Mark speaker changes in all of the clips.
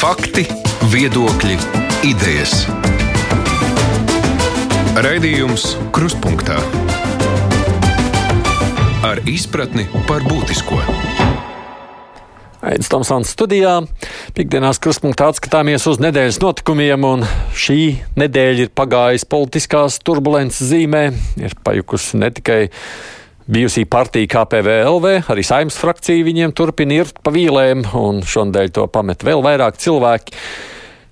Speaker 1: Fakti, viedokļi, idejas. Raidījums Krustpunktā ar izpratni par būtisko.
Speaker 2: Aizsmeļamies Tomsons studijā. Piektdienās krustpunktā atskatāmies uz nedēļas notikumiem, un šī nedēļa ir pagājusi politiskās turbulences zīmē. Ir pajukusi ne tikai Bijusī partija KPVLV, arī saimnes frakcija viņiem turpina irt pa vīlēm, un šonadēļ to pamet vēl vairāk cilvēki.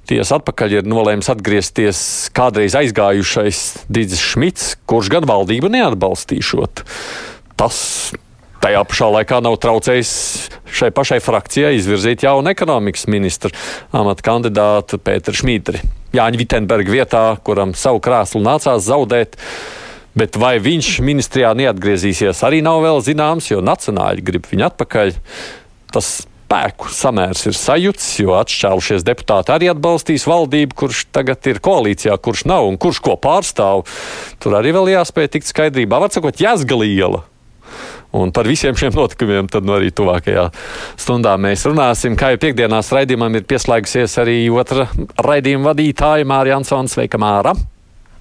Speaker 2: Tiesa atpakaļ ir nolēmis atgriezties kādreiz aizgājušais Digis Šmits, kurš gan valdību neatbalstīšot. Tas tajā pašā laikā nav traucējis šai pašai frakcijai izvirzīt jaunu ekonomikas ministru amata kandidātu Pēteru Šmītri. Jāņa Vitenberga vietā, kuram savu krēslu nācās zaudēt. Bet vai viņš ministrijā neatgriezīsies, arī nav vēl zināms, jo nacionāļi grib viņu atpakaļ. Tas spēku samērs ir sajūts, jo atšķēlušies deputāti arī atbalstīs valdību, kurš tagad ir koalīcijā, kurš nav un kurš ko pārstāv. Tur arī vēl jāspēj tikt skaidrībā. Var sakot, jāsgaliela. Un par visiem šiem notikumiem tad nu, arī tuvākajā stundā mēs runāsim. Kā jau piekdienās raidījumam ir pieslēgusies arī otra raidījuma vadītāja Mārija Ansons. Sveika, Māra!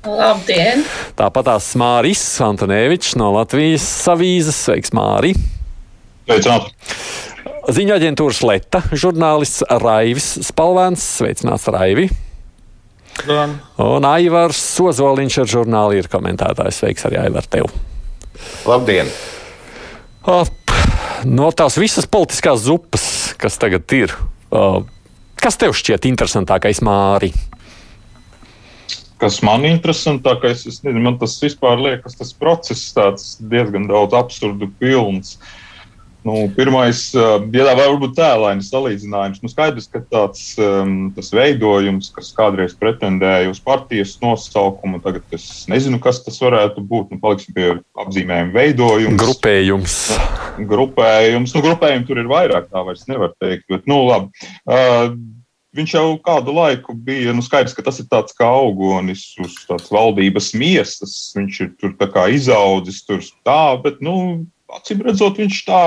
Speaker 3: Labdien!
Speaker 2: Tāpatās Māris Antonēvičs no Latvijas avīzes. Sveiks, Māri!
Speaker 4: Sveicināt!
Speaker 2: Ziņu aģentūras Leta žurnālists Raivis Spalvēns. Sveicināts, Raivi!
Speaker 4: Dien.
Speaker 2: Un Aivars Sozoliņš ar žurnāli ir komentētājs. Sveiks arī Aivar tev!
Speaker 5: Labdien!
Speaker 2: Ap, no tās visas politiskās zupas, kas tagad ir, kas tev šķiet interesantākais, Māri?
Speaker 4: Kas man interesantākais, es nezinu, man tas vispār liekas, tas process tāds diezgan daudz absurdu pilns. Nu, pirmais, ja varbūt tēlainis salīdzinājums, nu skaidrs, ka tāds um, veidojums, kas kādreiz pretendēja uz partijas nosaukumu, tagad es nezinu, kas tas varētu būt. Nu, paliksim pie apzīmējuma veidojums.
Speaker 2: Grupējums.
Speaker 4: Grupējums. Nu, grupējumi tur ir vairāk, tā vairs nevar teikt. Bet, nu, labi. Uh, Viņš jau kādu laiku bija nu, skaidrs, ka tas ir tāds kā augonis uz valdības miesas. Viņš ir tur izaudzis, tur tā, bet, nu, acīm redzot, viņš tā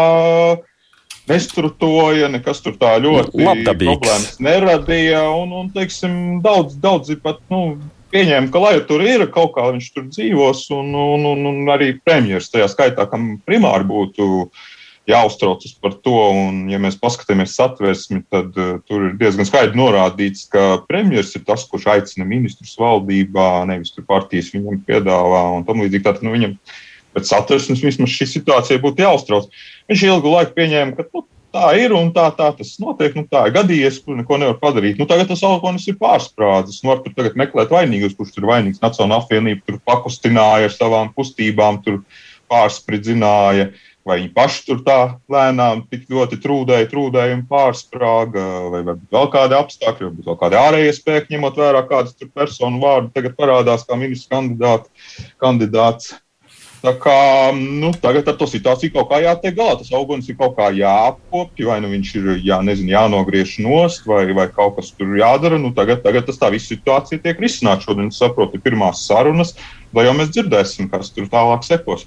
Speaker 4: nestrutoja, nekas tur tā ļoti
Speaker 2: Labdabīgs.
Speaker 4: problēmas neradīja. Un, un teiksim, daudz, daudzi pat nu, pieņēma, ka lai tur ir kaut kā viņš tur dzīvos, un, un, un, un arī premjerministrs tajā skaitā, kam primāri būtu jāuztraucas par to. Un, ja mēs paskatāmies satversmi, tad uh, tur ir diezgan skaidri norādīts, ka premjerministrs ir tas, kurš aicina ministrus valdībā, nevis partijas viņam piedāvā un tam līdzīgi. Tātad, nu, viņam, Bet satversmes vismaz šī situācija būtu jāuztrauc. Viņš ilgu laiku pieņēma, ka nu, tā ir un tā, tā tas notiek. Nu, tā ir gadījies, kur neko nevar padarīt. Nu, tagad tas alkoholis ir pārsprādzis. Nu, var tur meklēt vainīgus, kurš tur vainīgs. Nacionāla apvienība tur pakustināja ar savām kustībām, tur pārspridzināja. Vai viņi paši tur tā lēnām tik ļoti trūdēja, trūdēja un pārsprāga, vai vēl kādi apstākļi, varbūt vēl kādi ārējie spēki, ņemot vērā, kādas personu vārdi tagad parādās kā ministrs kandidāts. Tā kā, nu, tagad ar to situāciju kaut kā jātiek galā. Tas auguns ir kaut kā jāapkopja, vai nu viņš ir jā, nezinu, jānogriež nost, vai, vai kaut kas tur jādara. Nu, tagad, tagad tas tā visa situācija tiek risināta. Šodien, saprotu, ir pirmās sarunas, lai jau mēs dzirdēsim, kas tur tālāk sekos.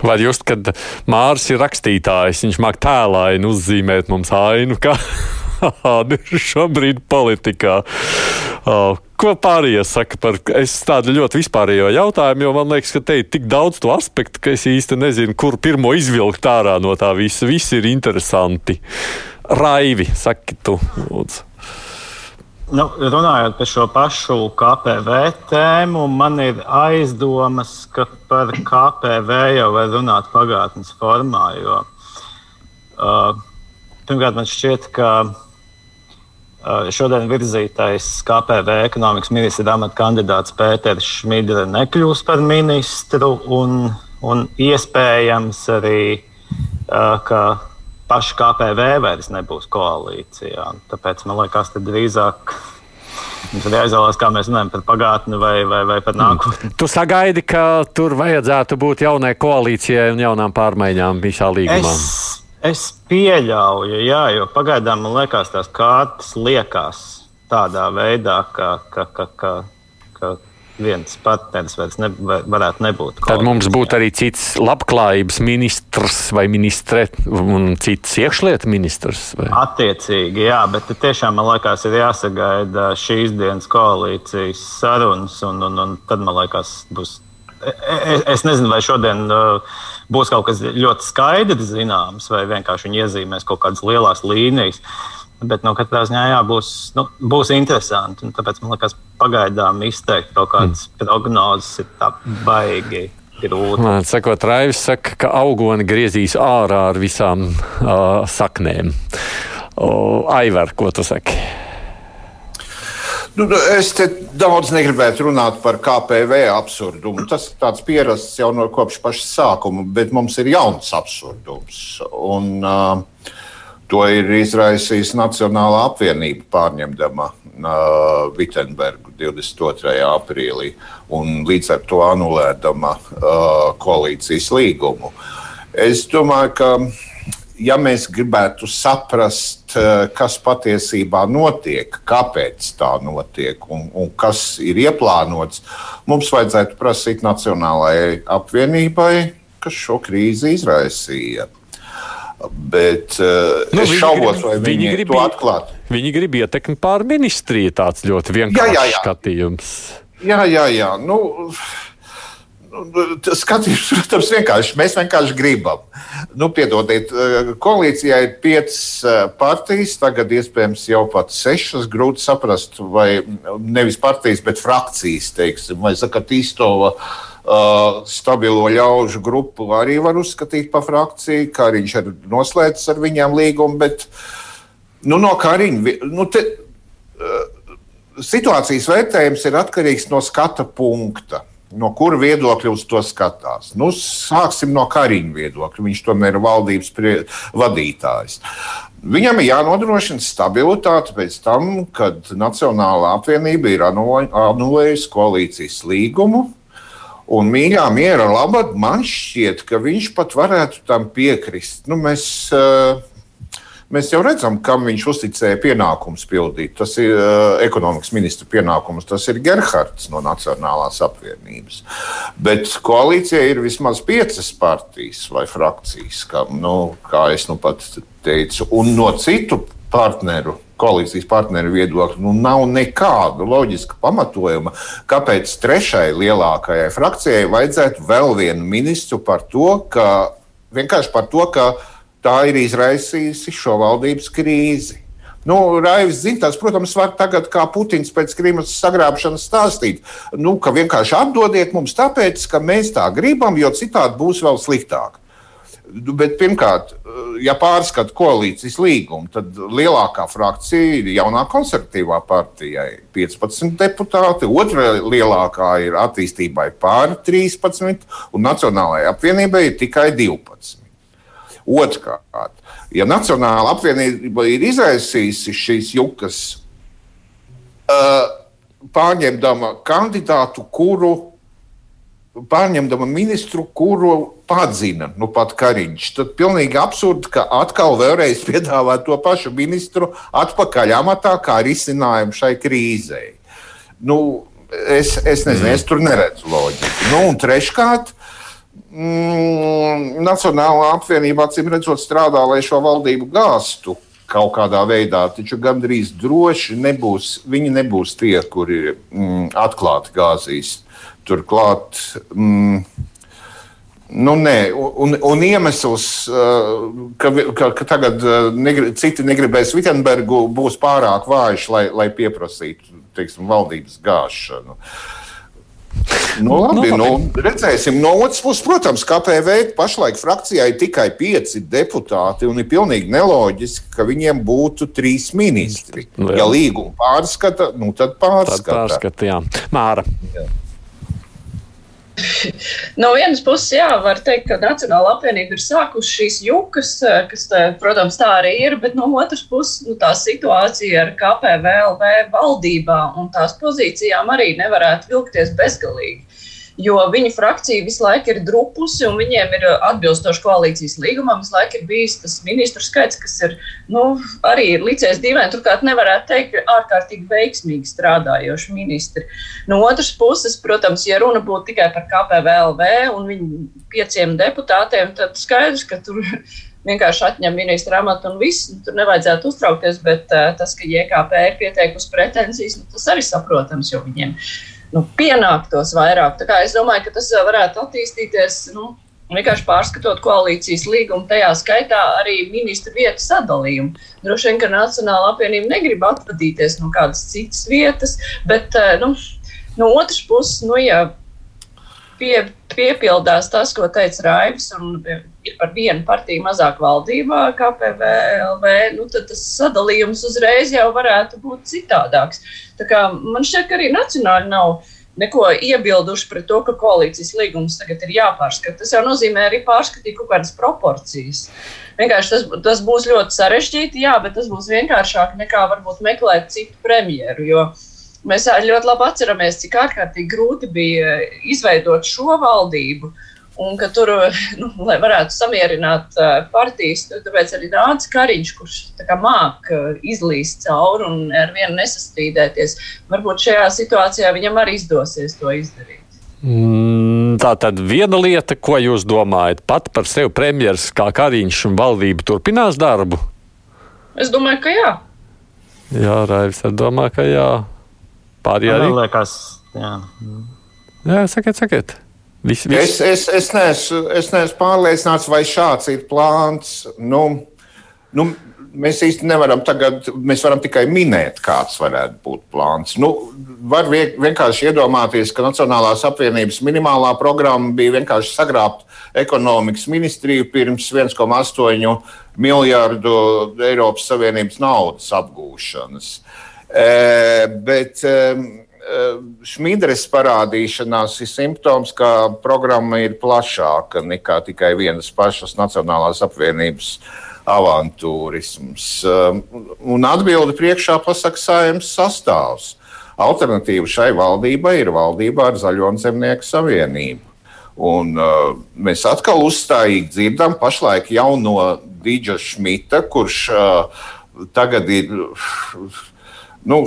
Speaker 2: Vai just, kad Mārs ir rakstītājs, viņš māk tēlāini uzzīmēt mums ainu, kā ir šobrīd politikā. Uh, ko pārējie saka par tādu ļoti vispārējo jautājumu, jo man liekas, ka te ir tik daudz to aspektu, ka es īsti nezinu, kur pirmo izvilkt ārā no tā visa. Visi ir interesanti. Raivi, saki tu, lūdzu.
Speaker 6: Nu, runājot par šo pašu KPV tēmu, man ir aizdomas, ka par KPV jau var runāt pagātnes formā. Jo, uh, pirmkārt, man šķiet, ka uh, šodien virzītais KPV ekonomikas ministra amata kandidāts Pēters Šmidra nekļūs par ministru, un, un iespējams arī, uh, ka paši KPV vairs nebūs koalīcijā. Tāpēc man liekas, ka drīzāk mums ir jāizvēlās, kā mēs runājam par pagātni vai, vai, vai par nākotni.
Speaker 2: Tu sagaidi, ka tur vajadzētu būt jaunai koalīcijai un jaunām pārmaiņām visā līgumā.
Speaker 6: Es, es pieļauju, jā, jo pagaidām man liekas, tās kārtas liekas tādā veidā, ka, ka, ka, ka, ka viens partneris vairs ne, varētu nebūt.
Speaker 2: Tad mums būtu arī cits labklājības ministrs vai ministre un cits iekšlietu ministrs. Vai?
Speaker 6: Attiecīgi, jā, bet tiešām man liekas, ir jāsagaida šīs dienas koalīcijas sarunas, un, un, un tad man liekas, būs. Es, es nezinu, vai šodien uh, būs kaut kas ļoti skaidrs zināms, vai vienkārši viņi iezīmēs kaut kādas lielas līnijas. Bet nu, katrā ziņā jā, būs, nu, būs interesanti. Tāpēc man liekas, pagaidām izteikt kaut kādas mm. prognozes ir tā baigi.
Speaker 2: Man sakot, Raivis saka, ka augoni griezīs ārā ar visām uh, saknēm. Uh, Aivar, ko tu saki?
Speaker 5: Nu, es te daudz negribētu runāt par KPV absurdumu. Tas ir tāds pierasts jau no kopš paša sākuma, bet mums ir jauns absurdums. Un, uh, To ir izraisījis Nacionālā apvienība pārņemdama uh, Vitsenbergu 22. aprīlī un līdz ar to anulēdama uh, koalīcijas līgumu. Es domāju, ka ja mēs gribētu saprast, kas patiesībā notiek, kāpēc tā notiek un, un kas ir ieplānots, mums vajadzētu prasīt Nacionālajai apvienībai, kas šo krīzi izraisīja. Bet uh, nu, es šaubos, vai viņi, viņi grib to atklāt.
Speaker 2: Viņi grib ietekmi pār ministriju. Tāds ļoti vienkāršs jā, jā, jā. skatījums.
Speaker 5: Jā, jā, jā. Nu, nu Skatījums, protams, vienkārši. Mēs vienkārši gribam. Nu, piedodiet, eh, koalīcijā ir piecas eh, partijas, tagad iespējams jau pat sešas. Grūti saprast, vai nevis partijas, bet frakcijas, teiksim, vai Zakatīstova. Uh, Uh, stabilo ļaužu grupu arī var uzskatīt par frakciju. Kariņš ir noslēdzis ar viņiem līgumu, bet nu, no Kariņa. Nu, te, uh, situācijas vērtējums ir atkarīgs no skata punkta. No kura viedokļa uz to skatās? Nu, sāksim no Kariņa viedokļa. Viņš tomēr ir valdības vadītājs. Viņam ir jānodrošina stabilitāte pēc tam, kad Nacionālā apvienība ir anulējusi koalīcijas līgumu Un mīļā miera labad, man šķiet, ka viņš pat varētu tam piekrist. Nu, mēs, uh, mēs jau redzam, kam viņš uzticēja pienākumus pildīt. Tas ir uh, ekonomikas ministra pienākums, tas ir Gerhards no Nacionālās apvienības. Bet koalīcijai ir vismaz piecas partijas vai frakcijas, kā, nu, kā es nu pat teicu, un no citu partneru koalīcijas partneru viedokļu, nu, nav nekāda loģiska pamatojuma, kāpēc trešai lielākajai frakcijai vajadzētu vēl vienu ministru par to, ka vienkārši par to, ka tā ir izraisījusi šo valdības krīzi. Nu, Raivs zina, tas, protams, var tagad, kā Putins pēc Krimas sagrābšanas stāstīt, nu, ka vienkārši atdodiet mums tāpēc, ka mēs tā gribam, jo citādi būs vēl sliktāk. Nu, bet pirmkārt, ja pārskata koalīcijas līgumu, tad lielākā frakcija ir jaunā konservatīvā partijai - 15 deputāti, otra lielākā ir attīstībai pāri 13, un Nacionālajai apvienībai ir tikai 12. Otrkārt, ja Nacionāla apvienība ir izraisījusi šīs jukas, pārņemdama kandidātu, kuru pārņemdama ministru, kuru padzina nu, pat Kariņš. Tad pilnīgi absurdi, ka atkal vēlreiz piedāvā to pašu ministru atpakaļ amatā kā risinājumu šai krīzei. Nu, es, es nezinu, mm. es tur neredzu loģiku. Nu, un treškārt, mm, Nacionālā apvienība acīm redzot strādā, lai šo valdību gāstu kaut kādā veidā, taču gandrīz droši nebūs, viņi nebūs tie, kuri mm, atklāti gāzīs Turklāt, mm, nu, nē, un, un iemesls, uh, ka, ka, ka tagad uh, negri, citi negribēs Vitsenbergu, būs pārāk vājš, lai, lai pieprasītu teiksim, valdības gāšanu. Nu, labi, nu, nu, redzēsim. No otras puses, protams, KPV pašlaik frakcijā ir tikai pieci deputāti, un ir pilnīgi neloģiski, ka viņiem būtu trīs ministri. Nu, jā. Ja līgumu pārskata, nu tad pārskata. Tad pārskata
Speaker 2: jā. Māra. Jā.
Speaker 3: No vienas puses, jā, var teikt, ka Nacionāla apvienība ir sākusi šīs jukas, eh, kas, protams, tā arī ir, bet no otras puses, nu, tā situācija ar KPVLV valdībā un tās pozīcijām arī nevarētu vilkties bezgalīgi. Jo viņa frakcija visu laiku ir drupusi un viņiem ir atbilstoši koalīcijas līgumam. Visu laiku ir bijis tas ministru skaits, kas ir nu, arī licies dīvaini. Turklāt nevarētu teikt, ka ārkārtīgi veiksmīgi strādājoši ministri. No otras puses, protams, ja runa būtu tikai par KPVLV un viņu pieciem deputātiem, tad skaidrs, ka tur vienkārši atņem ministra amatu un viss. Nu, tur nevajadzētu uztraukties, bet uh, tas, ka JKP ir pieteikusi pretenzijas, nu, tas arī saprotams, jo viņiem nu, pienāktos vairāk. Tā kā es domāju, ka tas varētu attīstīties. Nu, Vienkārši pārskatot koalīcijas līgumu, tajā skaitā arī ministru vietu sadalījumu. Droši vien, ka Nacionāla apvienība negrib atvadīties no kādas citas vietas, bet nu, no otras puses, nu, ja pie, piepildās tas, ko teica Raivs, un ir par vienu partiju mazāk valdībā, kā PVLV, nu, tad tas sadalījums uzreiz jau varētu būt citādāks. Tā kā man šķiet, ka arī nacionāli nav neko iebilduši pret to, ka koalīcijas līgums tagad ir jāpārskata. Tas jau nozīmē arī pārskatīt kaut kādas proporcijas. Vienkārši tas, tas būs ļoti sarežģīti, jā, bet tas būs vienkāršāk nekā varbūt meklēt citu premjeru. Jo, uh, Mēs ļoti labi atceramies, cik ārkārtīgi grūti bija izveidot šo valdību. Un ka tur, nu, lai varētu samierināt partijas, tāpēc arī nāca Kariņš, kurš māca izlīst cauri un ar vienu nesastrīdēties. Varbūt šajā situācijā viņam arī izdosies to izdarīt.
Speaker 2: Mm, tā tad viena lieta, ko jūs domājat, pat par sevi premjeras kā Kariņš un valdība turpinās darbu?
Speaker 3: Es domāju, ka jā.
Speaker 2: Jā, Raivs, es domāju, ka jā. Pārējā arī?
Speaker 6: Liekas, jā.
Speaker 2: Jā, sakiet, sakiet. Vis, vis.
Speaker 5: Es, es, es, neesmu, es neesmu pārliecināts, vai šāds ir plāns. Nu, nu, mēs īsti nevaram tagad, mēs varam tikai minēt, kāds varētu būt plāns. Nu, var vienkārši iedomāties, ka Nacionālās apvienības minimālā programma bija vienkārši sagrābt ekonomikas ministriju pirms 1,8 miljārdu Eiropas Savienības naudas apgūšanas. Eh, bet Šmīdres parādīšanās ir simptoms, ka programma ir plašāka nekā tikai vienas pašas Nacionālās apvienības avantūrisms. Un atbildi priekšā pasaka saimnes sastāvs. Alternatīva šai valdībai ir valdība ar Zaļo un Zemnieku savienību. Un, uh, mēs atkal uzstājīgi dzirdam pašlaik jau no Dīdža Šmita, kurš uh, tagad ir nu,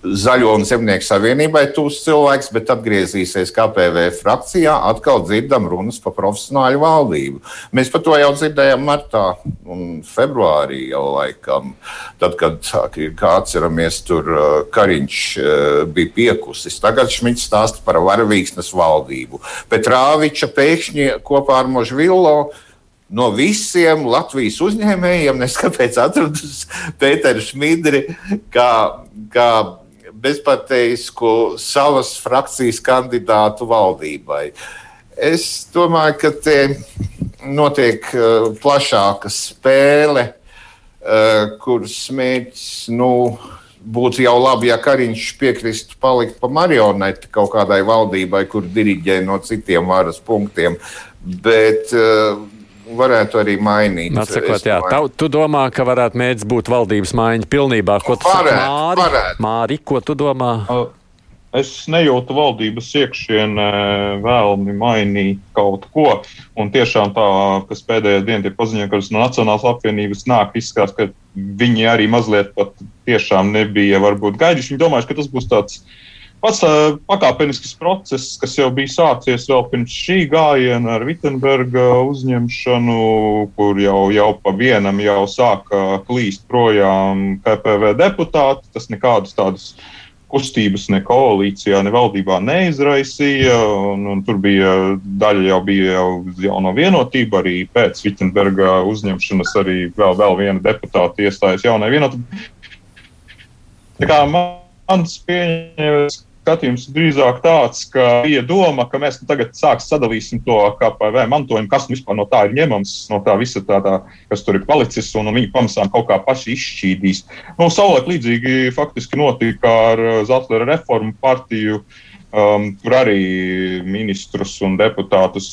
Speaker 5: Zaļo un Zemnieku savienībai tūs cilvēks, bet atgriezīsies KPV frakcijā, atkal dzirdam runas par profesionāļu valdību. Mēs par to jau dzirdējām martā un februārī jau laikam. Tad, kad, kā atceramies, tur uh, Kariņš uh, bija piekusis. Tagad Šmits stāsta par varavīksnes valdību. Petrāviča pēkšņi kopā ar Možvillo no visiem Latvijas uzņēmējiem, neskapēc atradus Pēteru Šmidri kā, kā bezpateisku savas frakcijas kandidātu valdībai. Es domāju, ka te notiek uh, plašāka spēle, uh, kuras mērķis nu, būtu jau labi, ja Kariņš piekristu palikt pa marioneti kaut kādai valdībai, kur diriģē no citiem varas punktiem. Bet uh, varētu arī mainīt.
Speaker 2: Atsakot, jā, tā, tu domā, ka varētu mēģināt būt valdības maiņa pilnībā. Ko tu varētu, saki, Māri? Varētu. Māri, ko tu domā?
Speaker 4: Es nejūtu valdības iekšienē vēlmi mainīt kaut ko. Un tiešām tā, kas pēdējā dienā ir paziņota, ka no Nacionālās apvienības nāk, izskatās, ka viņi arī mazliet pat tiešām nebija varbūt gaidījuši. Viņi domājuši, ka tas būs tāds uh, Pats uh, pakāpenisks process, kas jau bija sācies vēl pirms šī gājiena ar Vitsenberga uzņemšanu, kur jau, jau pa vienam jau sāka klīst projām KPV deputāti. Tas nekādus tādus kustības ne koalīcijā, ne valdībā neizraisīja. Un, un tur bija daļa jau bija jau, jau no vienotība, arī pēc Vitsenberga uzņemšanas arī vēl, vēl viena deputāta iestājas jaunai vienotībai. Mans pieņēmums, skatījums drīzāk tāds, ka bija doma, ka mēs tagad sāksim sadalīsim to KPV mantojumu, kas nu vispār no tā ir ņemams, no tā visa tā, tā kas tur ir palicis, un, un viņi pamazām kaut kā paši izšķīdīs. Nu, Savulaik līdzīgi faktiski notika ar Zetlera reformu partiju. Um, tur arī ministrus un deputātus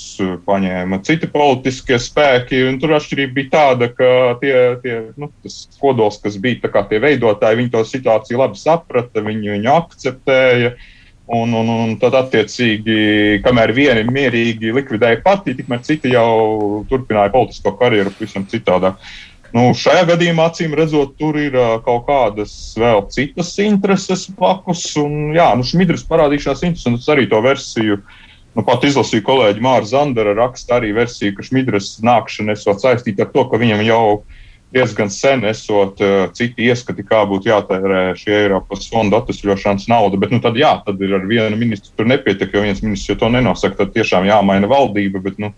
Speaker 4: paņēma citi politiskie spēki. Tur atšķirība bija tāda, ka tie, tie, nu, tas kodols, kas bija tie veidotāji, viņi to situāciju labi saprata, viņi viņu akceptēja. Un, un, un tad, attiecīgi, kamēr vieni mierīgi likvidēja partiju, tikmēr citi jau turpināja politisko karjeru pavisam citādāk. Nu, šajā gadījumā, acīm redzot, tur ir uh, kaut kādas vēl citas intereses blakus. Un, jā, nu, Šmidrs parādījušās interesantas arī to versiju. Nu, pat izlasīju kolēģi Māra Zandera raksta arī versiju, ka Šmidrs nākšana esot saistīta ar to, ka viņam jau diezgan sen esot uh, citi ieskati, kā būtu jātērē šī Eiropas fonda atvesļošanas nauda. Bet nu, tad, jā, tad ir ar vienu ministru tur nepietiek, jo viens ministrs to nenosaka. Tad tiešām jāmaina valdība. Bet, nu,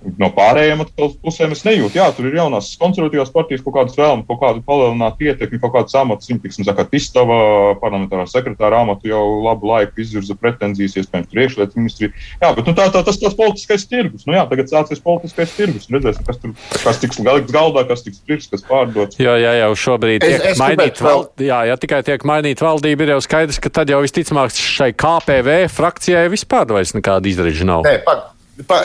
Speaker 4: No pārējiem pusēm es nejūtu, jā, tur ir jaunās konservatīvās partijas kaut kādas vēlmes, kaut kādu palielinātu ietekmi, kaut kādas amatus. Viņa, tiksim, saka, Tistava parlamentārā sekretāra amatu jau labu laiku izvirza pretenzijas, iespējams, priekšlietu ministrija. Jā, bet nu, tā, tā, tas tas politiskais tirgus. Nu, jā, tagad sāksies politiskais tirgus. Redzēsim, kas tur kas tiks galikts galdā, kas tiks pirks, kas pārdots.
Speaker 2: Jā, jā, jau šobrīd tiek es, es mainīt valdība. Jā, ja tikai tiek mainīt valdība, ir jau skaidrs, ka tad jau visticamāk šai KPV frakcijai vispār vairs nekāda izreža nav.
Speaker 5: Nē, pag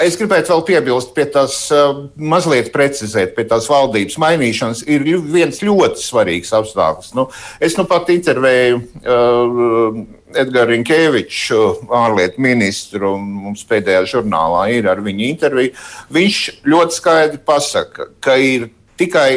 Speaker 5: Es gribētu vēl piebilst, pie tās uh, mazliet precizēt, pie tās valdības mainīšanas ir viens ļoti svarīgs apstākļus. Nu, es nu pat intervēju uh, Edgars Rinkeviču, ārlietu ministru, un mums pēdējā žurnālā ir ar viņu intervija. Viņš ļoti skaidri pasaka, ka ir tikai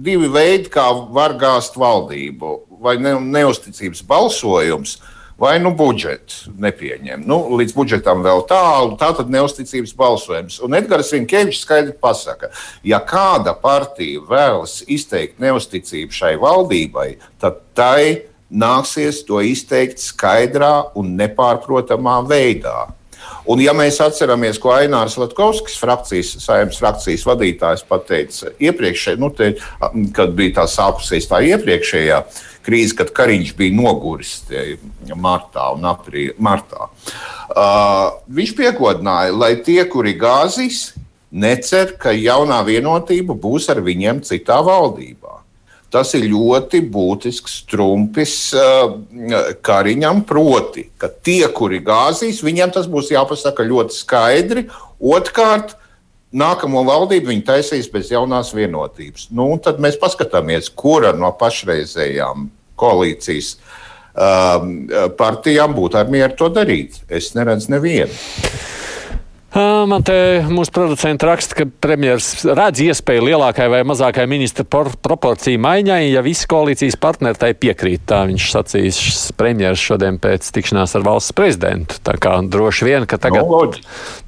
Speaker 5: divi veidi, kā var gāzt valdību - vai ne, neusticības balsojums vai nu budžetu nepieņem. Nu, līdz budžetam vēl tālu, tā tad neusticības balsojums. Un Edgars Rinkevičs skaidri pasaka, ja kāda partija vēlas izteikt neusticību šai valdībai, tad tai nāksies to izteikt skaidrā un nepārprotamā veidā. Un, ja mēs atceramies, ko Ainārs Latkovskis, frakcijas, saimnes frakcijas vadītājs, pateica iepriekšējā, nu, te, kad bija tā sākusies tā iepriekšējā uh, krīze, kad Kariņš bija noguris martā un aprīlī. Uh, viņš piekodināja, lai tie, kuri gāzīs, necer, ka jaunā vienotība būs ar viņiem citā valdībā. Tas ir ļoti būtisks trumpis uh, Kariņam, proti, ka tie, kuri gāzīs, viņiem tas būs jāpasaka ļoti skaidri. Otrkārt, nākamo valdību viņi taisīs bez jaunās vienotības. Nu, tad mēs paskatāmies, kura no pašreizējām koalīcijas um, partijām būtu ar mieru to darīt. Es neredzu nevienu.
Speaker 2: Man te mūsu producents raksta, ka premjerministrs redz iespēju lielākai vai mazākai ministra proporciju maiņai, ja visi koalīcijas partneri tai piekrīt. Tā viņš sacīs premjerministrs šodien pēc tikšanās ar valsts prezidentu. Tā kā droši vien, ka tagad no,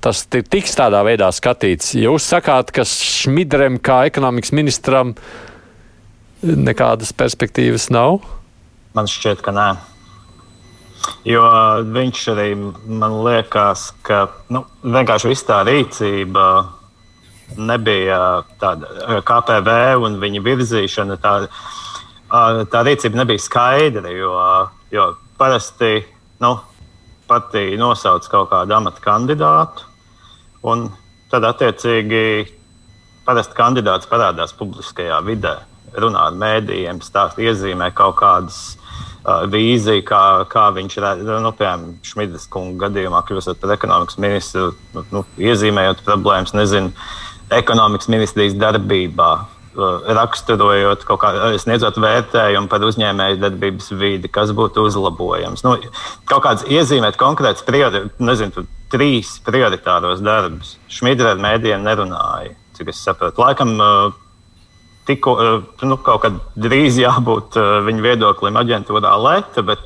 Speaker 2: tas tiks tādā veidā skatīts. Jūs sakāt, ka Šmidrem kā ekonomikas ministram nekādas perspektīvas nav?
Speaker 6: Man šķiet, ka nē. Jo viņš arī man liekas, ka nu, vienkārši viss tā rīcība nebija tāda KPV un viņa virzīšana. Tā, tā rīcība nebija skaidra, jo, jo parasti nu, pati nosauc kaut kādu amata kandidātu. Un tad, attiecīgi, parasti kandidāts parādās publiskajā vidē, runā ar mēdījiem, stāsta, iezīmē kaut kādas vīziju, kā, kā viņš redz, nu, piemēram, Šmitas kunga gadījumā, kļūstot par ekonomikas ministru, nu, nu, iezīmējot problēmas, nezinu, ekonomikas ministrijas darbībā, uh, raksturojot kaut kādu, sniedzot vērtējumu par uzņēmēju darbības vidi, kas būtu uzlabojams. Nu, kaut kāds iezīmēt konkrēts, priori, nezinu, trīs prioritāros darbus. Šmita ar mēdījiem nerunāja, cik es saprotu. Laikam, tikko, eh, nu, kaut kad drīz jābūt eh, viņa viedoklim aģentūrā Leta, bet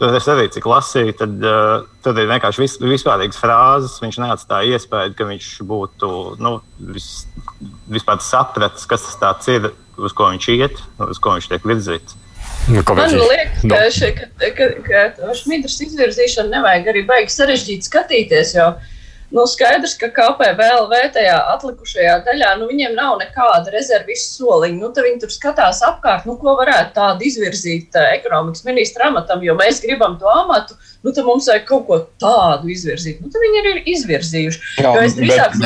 Speaker 6: tur es arī cik lasīju, tad uh, tur ir vienkārši vis, vispārīgas frāzes. Viņš neatstāja iespēju, ka viņš būtu nu, vis, vispār sapratis, kas tas ir, uz ko viņš iet, uz ko viņš tiek virzīts.
Speaker 3: Nu, Man liekas, no. ka, še, ka, ka, ka Šmitras izvirzīšanu nevajag arī baigi sarežģīt skatīties, jo uh, Nu, skaidrs, ka KPVLV tajā atlikušajā daļā, nu, viņiem nav nekāda rezervistu soliņa. Nu, viņi tur skatās apkārt, nu, ko varētu tādu izvirzīt uh, ekonomikas ministra amatam, jo mēs gribam to amatu, nu, tad mums vajag kaut ko tādu izvirzīt. Nu, viņi ir izvirzījuši. Jā, jo es drīzāk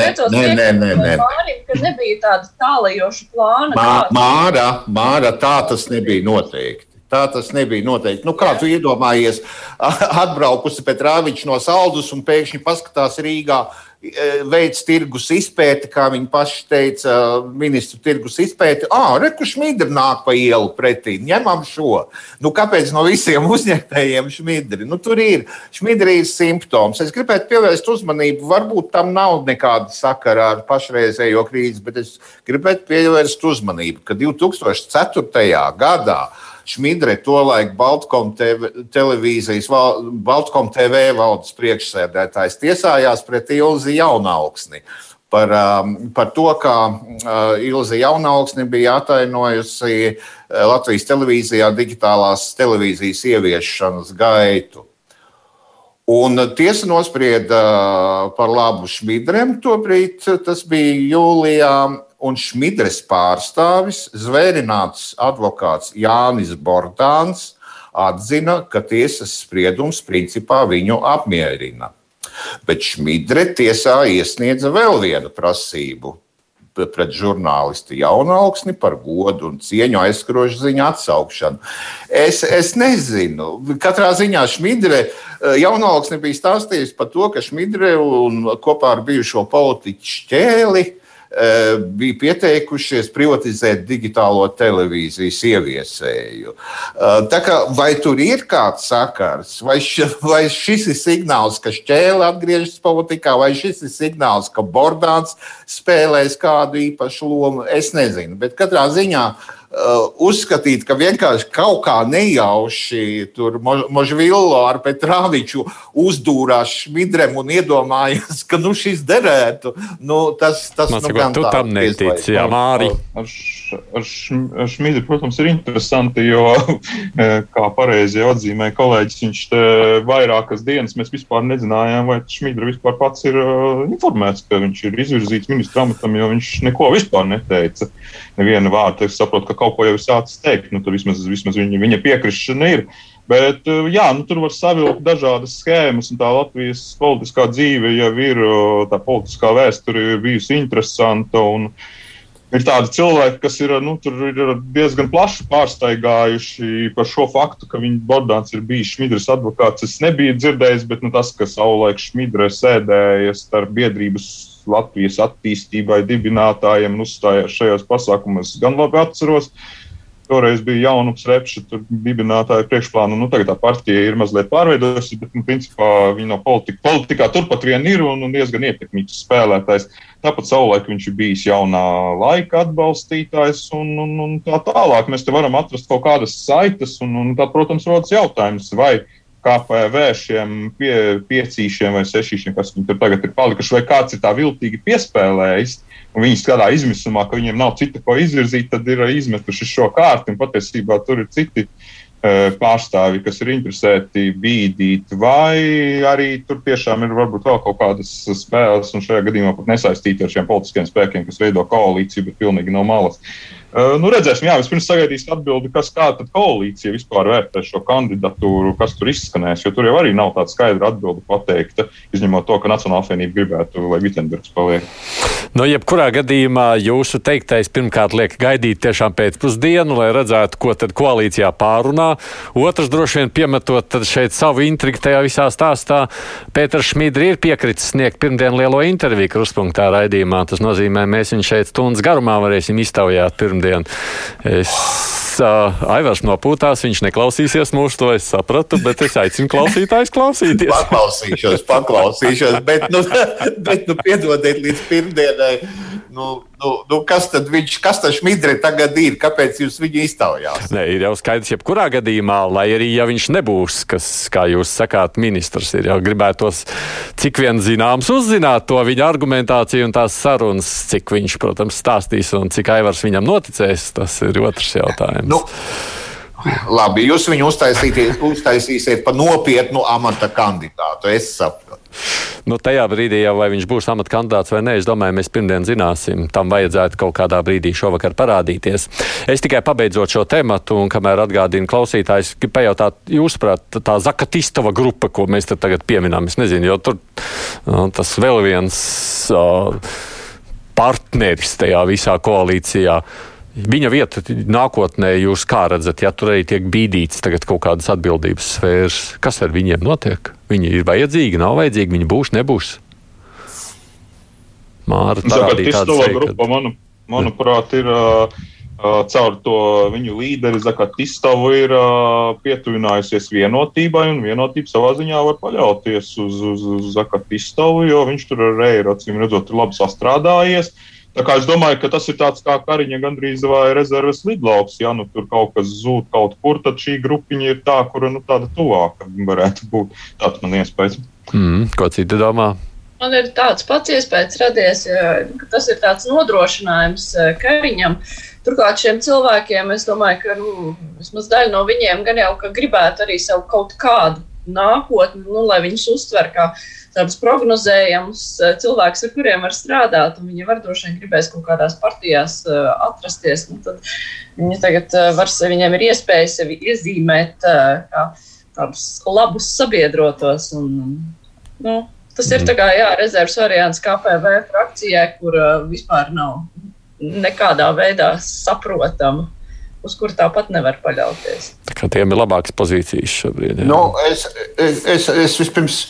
Speaker 3: Mārim, ka nebija tāda tālajoša plāna.
Speaker 5: Mā, māra, māra, tā tas nebija noteikti. Tā tas nebija noteikti. Nu, kā tu iedomājies, atbraukusi pēc rāviņš no saldus un pēkšņi paskatās Rīgā. veids tirgus izpēti, kā viņi paši teica, ministru tirgus izpēti. Ah, reku šmidri nāk pa ielu pretī, ņemam šo. Nu, kāpēc no visiem uzņēmējiem šmidri? Nu, tur ir šmidrijas simptoms. Es gribētu pievērst uzmanību, varbūt tam nav nekāda sakara ar pašreizējo krīzi, bet es gribētu pievērst uzmanību, ka 2004. gadā Šmidre, tolaik Baltkom TV, televīzijas, Baltkom TV valdes priekšsēdētājs tiesājās pret Ilzi Jaunaugsni. Par, um, par to, kā uh, Ilza Jaunaugsne bija atainojusi uh, Latvijas televīzijā digitālās televīzijas ieviešanas gaitu. Un tiesa nosprieda uh, par labu Šmidrem. Tobrīd tas bija jūlijā, un Šmidres pārstāvis, zvērināts advokāts Jānis Bordāns, atzina, ka tiesas spriedums principā viņu apmierina. Bet Šmidre tiesā iesniedza vēl vienu prasību pret žurnālistu jaunu augsni par godu un cieņu aizskrošu ziņu atsaukšanu. Es, es nezinu. Katrā ziņā Šmidre jaunu augsni bija stāstījis par to, ka Šmidre un kopā ar bijušo politiķu šķēli Eh, bija pieteikušies privatizēt digitālo televīzijas ieviesēju. Eh, tā kā, vai tur ir kāds sakars, vai, š, vai šis ir signāls, ka šķēle atgriežas politikā, vai šis ir signāls, ka Bordāns spēlēs kādu īpašu lomu, es nezinu. Bet katrā ziņā Uh, uzskatīt, ka vienkārši kaut kā nejauši tur Možvillo ar Petrāviču uzdūrās šmidrem un iedomājās, ka nu šis derētu. Nu, tas tas
Speaker 2: Man nu, gan tu tam netici, jā, Māri.
Speaker 4: Ar, ar, ar šmidri, protams, ir interesanti, jo, e, kā pareizi atzīmē kolēģis, viņš te vairākas dienas mēs vispār nezinājām, vai šmidra vispār pats ir uh, informēts, ka viņš ir izvirzīts ministra amatam, jo viņš neko vispār neteica. Nevienu vārdu. Es saprotu, ka kaut ko jau ir sācis teikt. Nu, tur vismaz, vismaz viņa, viņa piekrišana ir. Bet eh, jā, nu, tur var savilkt dažādas schēmas, un tā Latvijas politiskā dzīve jau ir, tā politiskā vēsture ir bijusi interesanta. Ir tādi cilvēki, kas ir, nu, ir diezgan plaši pārsteigājuši par šo faktu, ka viņa Bordāns ir bijis Šmidras advokāts. Es nebiju dzirdējis, bet nu, tas, ka savulaik Šmidra sēdēja starp biedrības Latvijas attīstībai, dibinātājiem un uzstājās šajos pasākumos. Gan labi atceros, toreiz bija jaunums repša, tur dibinātāja priekšplānu. Nu, tagad tā partija ir mazliet pārveidojusies, bet, nu, principā viņa no politika, politikā turpat vien ir un, un diezgan ietekmīgs spēlētājs. Tāpat savulaik viņš ir bijis jaunā laika atbalstītājs un, un, un tā tālāk. Mēs te varam atrast kaut kādas saites un, un tā, protams, rodas jautājums, vai KPV šiem pie, piecīšiem vai sešīšiem, kas tur tagad ir palikuši, vai kāds ir tā viltīgi piespēlējis, un viņi strādā izmisumā, ka viņiem nav cita ko izvirzīt, tad ir izmetuši šo kārtu, un patiesībā tur ir citi uh, pārstāvji, kas ir interesēti bīdīt, vai arī tur tiešām ir varbūt vēl kaut kādas spēles, un šajā gadījumā pat nesaistīti ar šiem politiskiem spēkiem, kas veido koalīciju, bet pilnīgi no malas. Uh, nu, redzēsim, jā, vispirms sagaidīsim atbildi, kas kāda koalīcija vispār vērtē šo kandidatūru, kas tur izskanēs. Jo tur jau arī nav tāda skaidra atbilde pateikta, izņemot to, ka Nacionāla apvienība gribētu, lai Vitsenbergs paliek.
Speaker 2: Nu, jebkurā gadījumā jūsu teiktais pirmkārt liek gaidīt tiešām pēcpusdienu, lai redzētu, ko tad koalīcijā pārunā. Otrs droši vien piemetot šeit savu intrigu tajā visā stāstā. Pēters Šmīdri ir piekritis sniegt pirmdien lielo interviju kruspunktā raidījumā. Tas nozīmē, mēs viņu šeit stundas garumā varēsim iztaujāt pirms pirmdien. Es Aivars nopūtās, viņš neklausīsies mūsu, to es sapratu, bet es aicinu klausītājus klausīties.
Speaker 5: Paklausīšos, paklausīšos, bet, nu, bet nu, piedodiet līdz pirmdienai. Nu, nu, nu, kas tad viņš, kas tas Šmidre tagad ir? Kāpēc jūs viņu iztaujāt?
Speaker 2: Nē, ir jau skaidrs, jebkurā gadījumā, lai arī ja viņš nebūs, kas, kā jūs sakāt, ministrs, ir jau gribētos, cik vien zināms, uzzināt to viņa argumentāciju un tās sarunas, cik viņš, protams, stāstīs un cik aivars viņam noticēs, tas ir otrs jautājums. Nu.
Speaker 5: Labi, jūs viņu uztaisīsiet par nopietnu amata kandidātu. Es saprotu.
Speaker 2: Nu, tajā brīdī, jau, vai viņš būs amata kandidāts vai nē, es domāju, mēs pirmdien zināsim. Tam vajadzētu kaut kādā brīdī šovakar parādīties. Es tikai pabeidzot šo tematu, un kamēr atgādinu klausītājus, gribu pajautāt, jūsuprāt, tā Zakatistova grupa, ko mēs tagad pieminām, es nezinu, jo tur nu, tas vēl viens uh, partneris tajā visā koalīcijā. Viņa vieta nākotnē jūs kā redzat, ja tur arī tiek bīdīts kaut kādas atbildības sfēras, kas ar viņiem notiek? Viņi ir vajadzīgi, nav vajadzīgi, viņi būs, nebūs. Māra parādīja tādu
Speaker 4: grupu, ka... manu, manuprāt, ir uh, caur to viņu līderi Zakatistavu ir uh, pietuvinājusies vienotībai, un vienotība savā ziņā var paļauties uz, uz, uz Zakatistavu, jo viņš tur ar Reiru, acīm redzot, ir labi sastrādājies. Tā kā es domāju, ka tas ir tāds kā kariņa gandrīz vai rezerves lidlauks. Ja nu tur kaut kas zūd kaut kur, tad šī grupiņa ir tā, kura nu, tāda tuvāka varētu būt. Tāds man iespējas.
Speaker 2: Mm, ko citi domā?
Speaker 3: Man ir tāds pats iespējas radies, ka tas ir tāds nodrošinājums eh, kariņam. Turklāt šiem cilvēkiem, es domāju, ka nu, vismaz daļa no viņiem gan jau gribētu arī savu kaut kādu nākotni, nu, lai viņus uztver kā tādus prognozējamus eh, cilvēkus, ar kuriem var strādāt, viņi var droši vien gribēs kaut kādās partijās uh, atrasties. Nu, tad viņi tagad uh, var, viņiem ir iespēja sevi iezīmēt kā tādus labus sabiedrotos. Un, nu, tas ir tā kā jā, rezerves variants KPV frakcijai, kur vispār nav nekādā veidā saprotama uz kuru tāpat nevar paļauties.
Speaker 2: Tā kā tiem ir labākas pozīcijas šobrīd. Jā.
Speaker 5: Nu, es, es, es, es vispirms.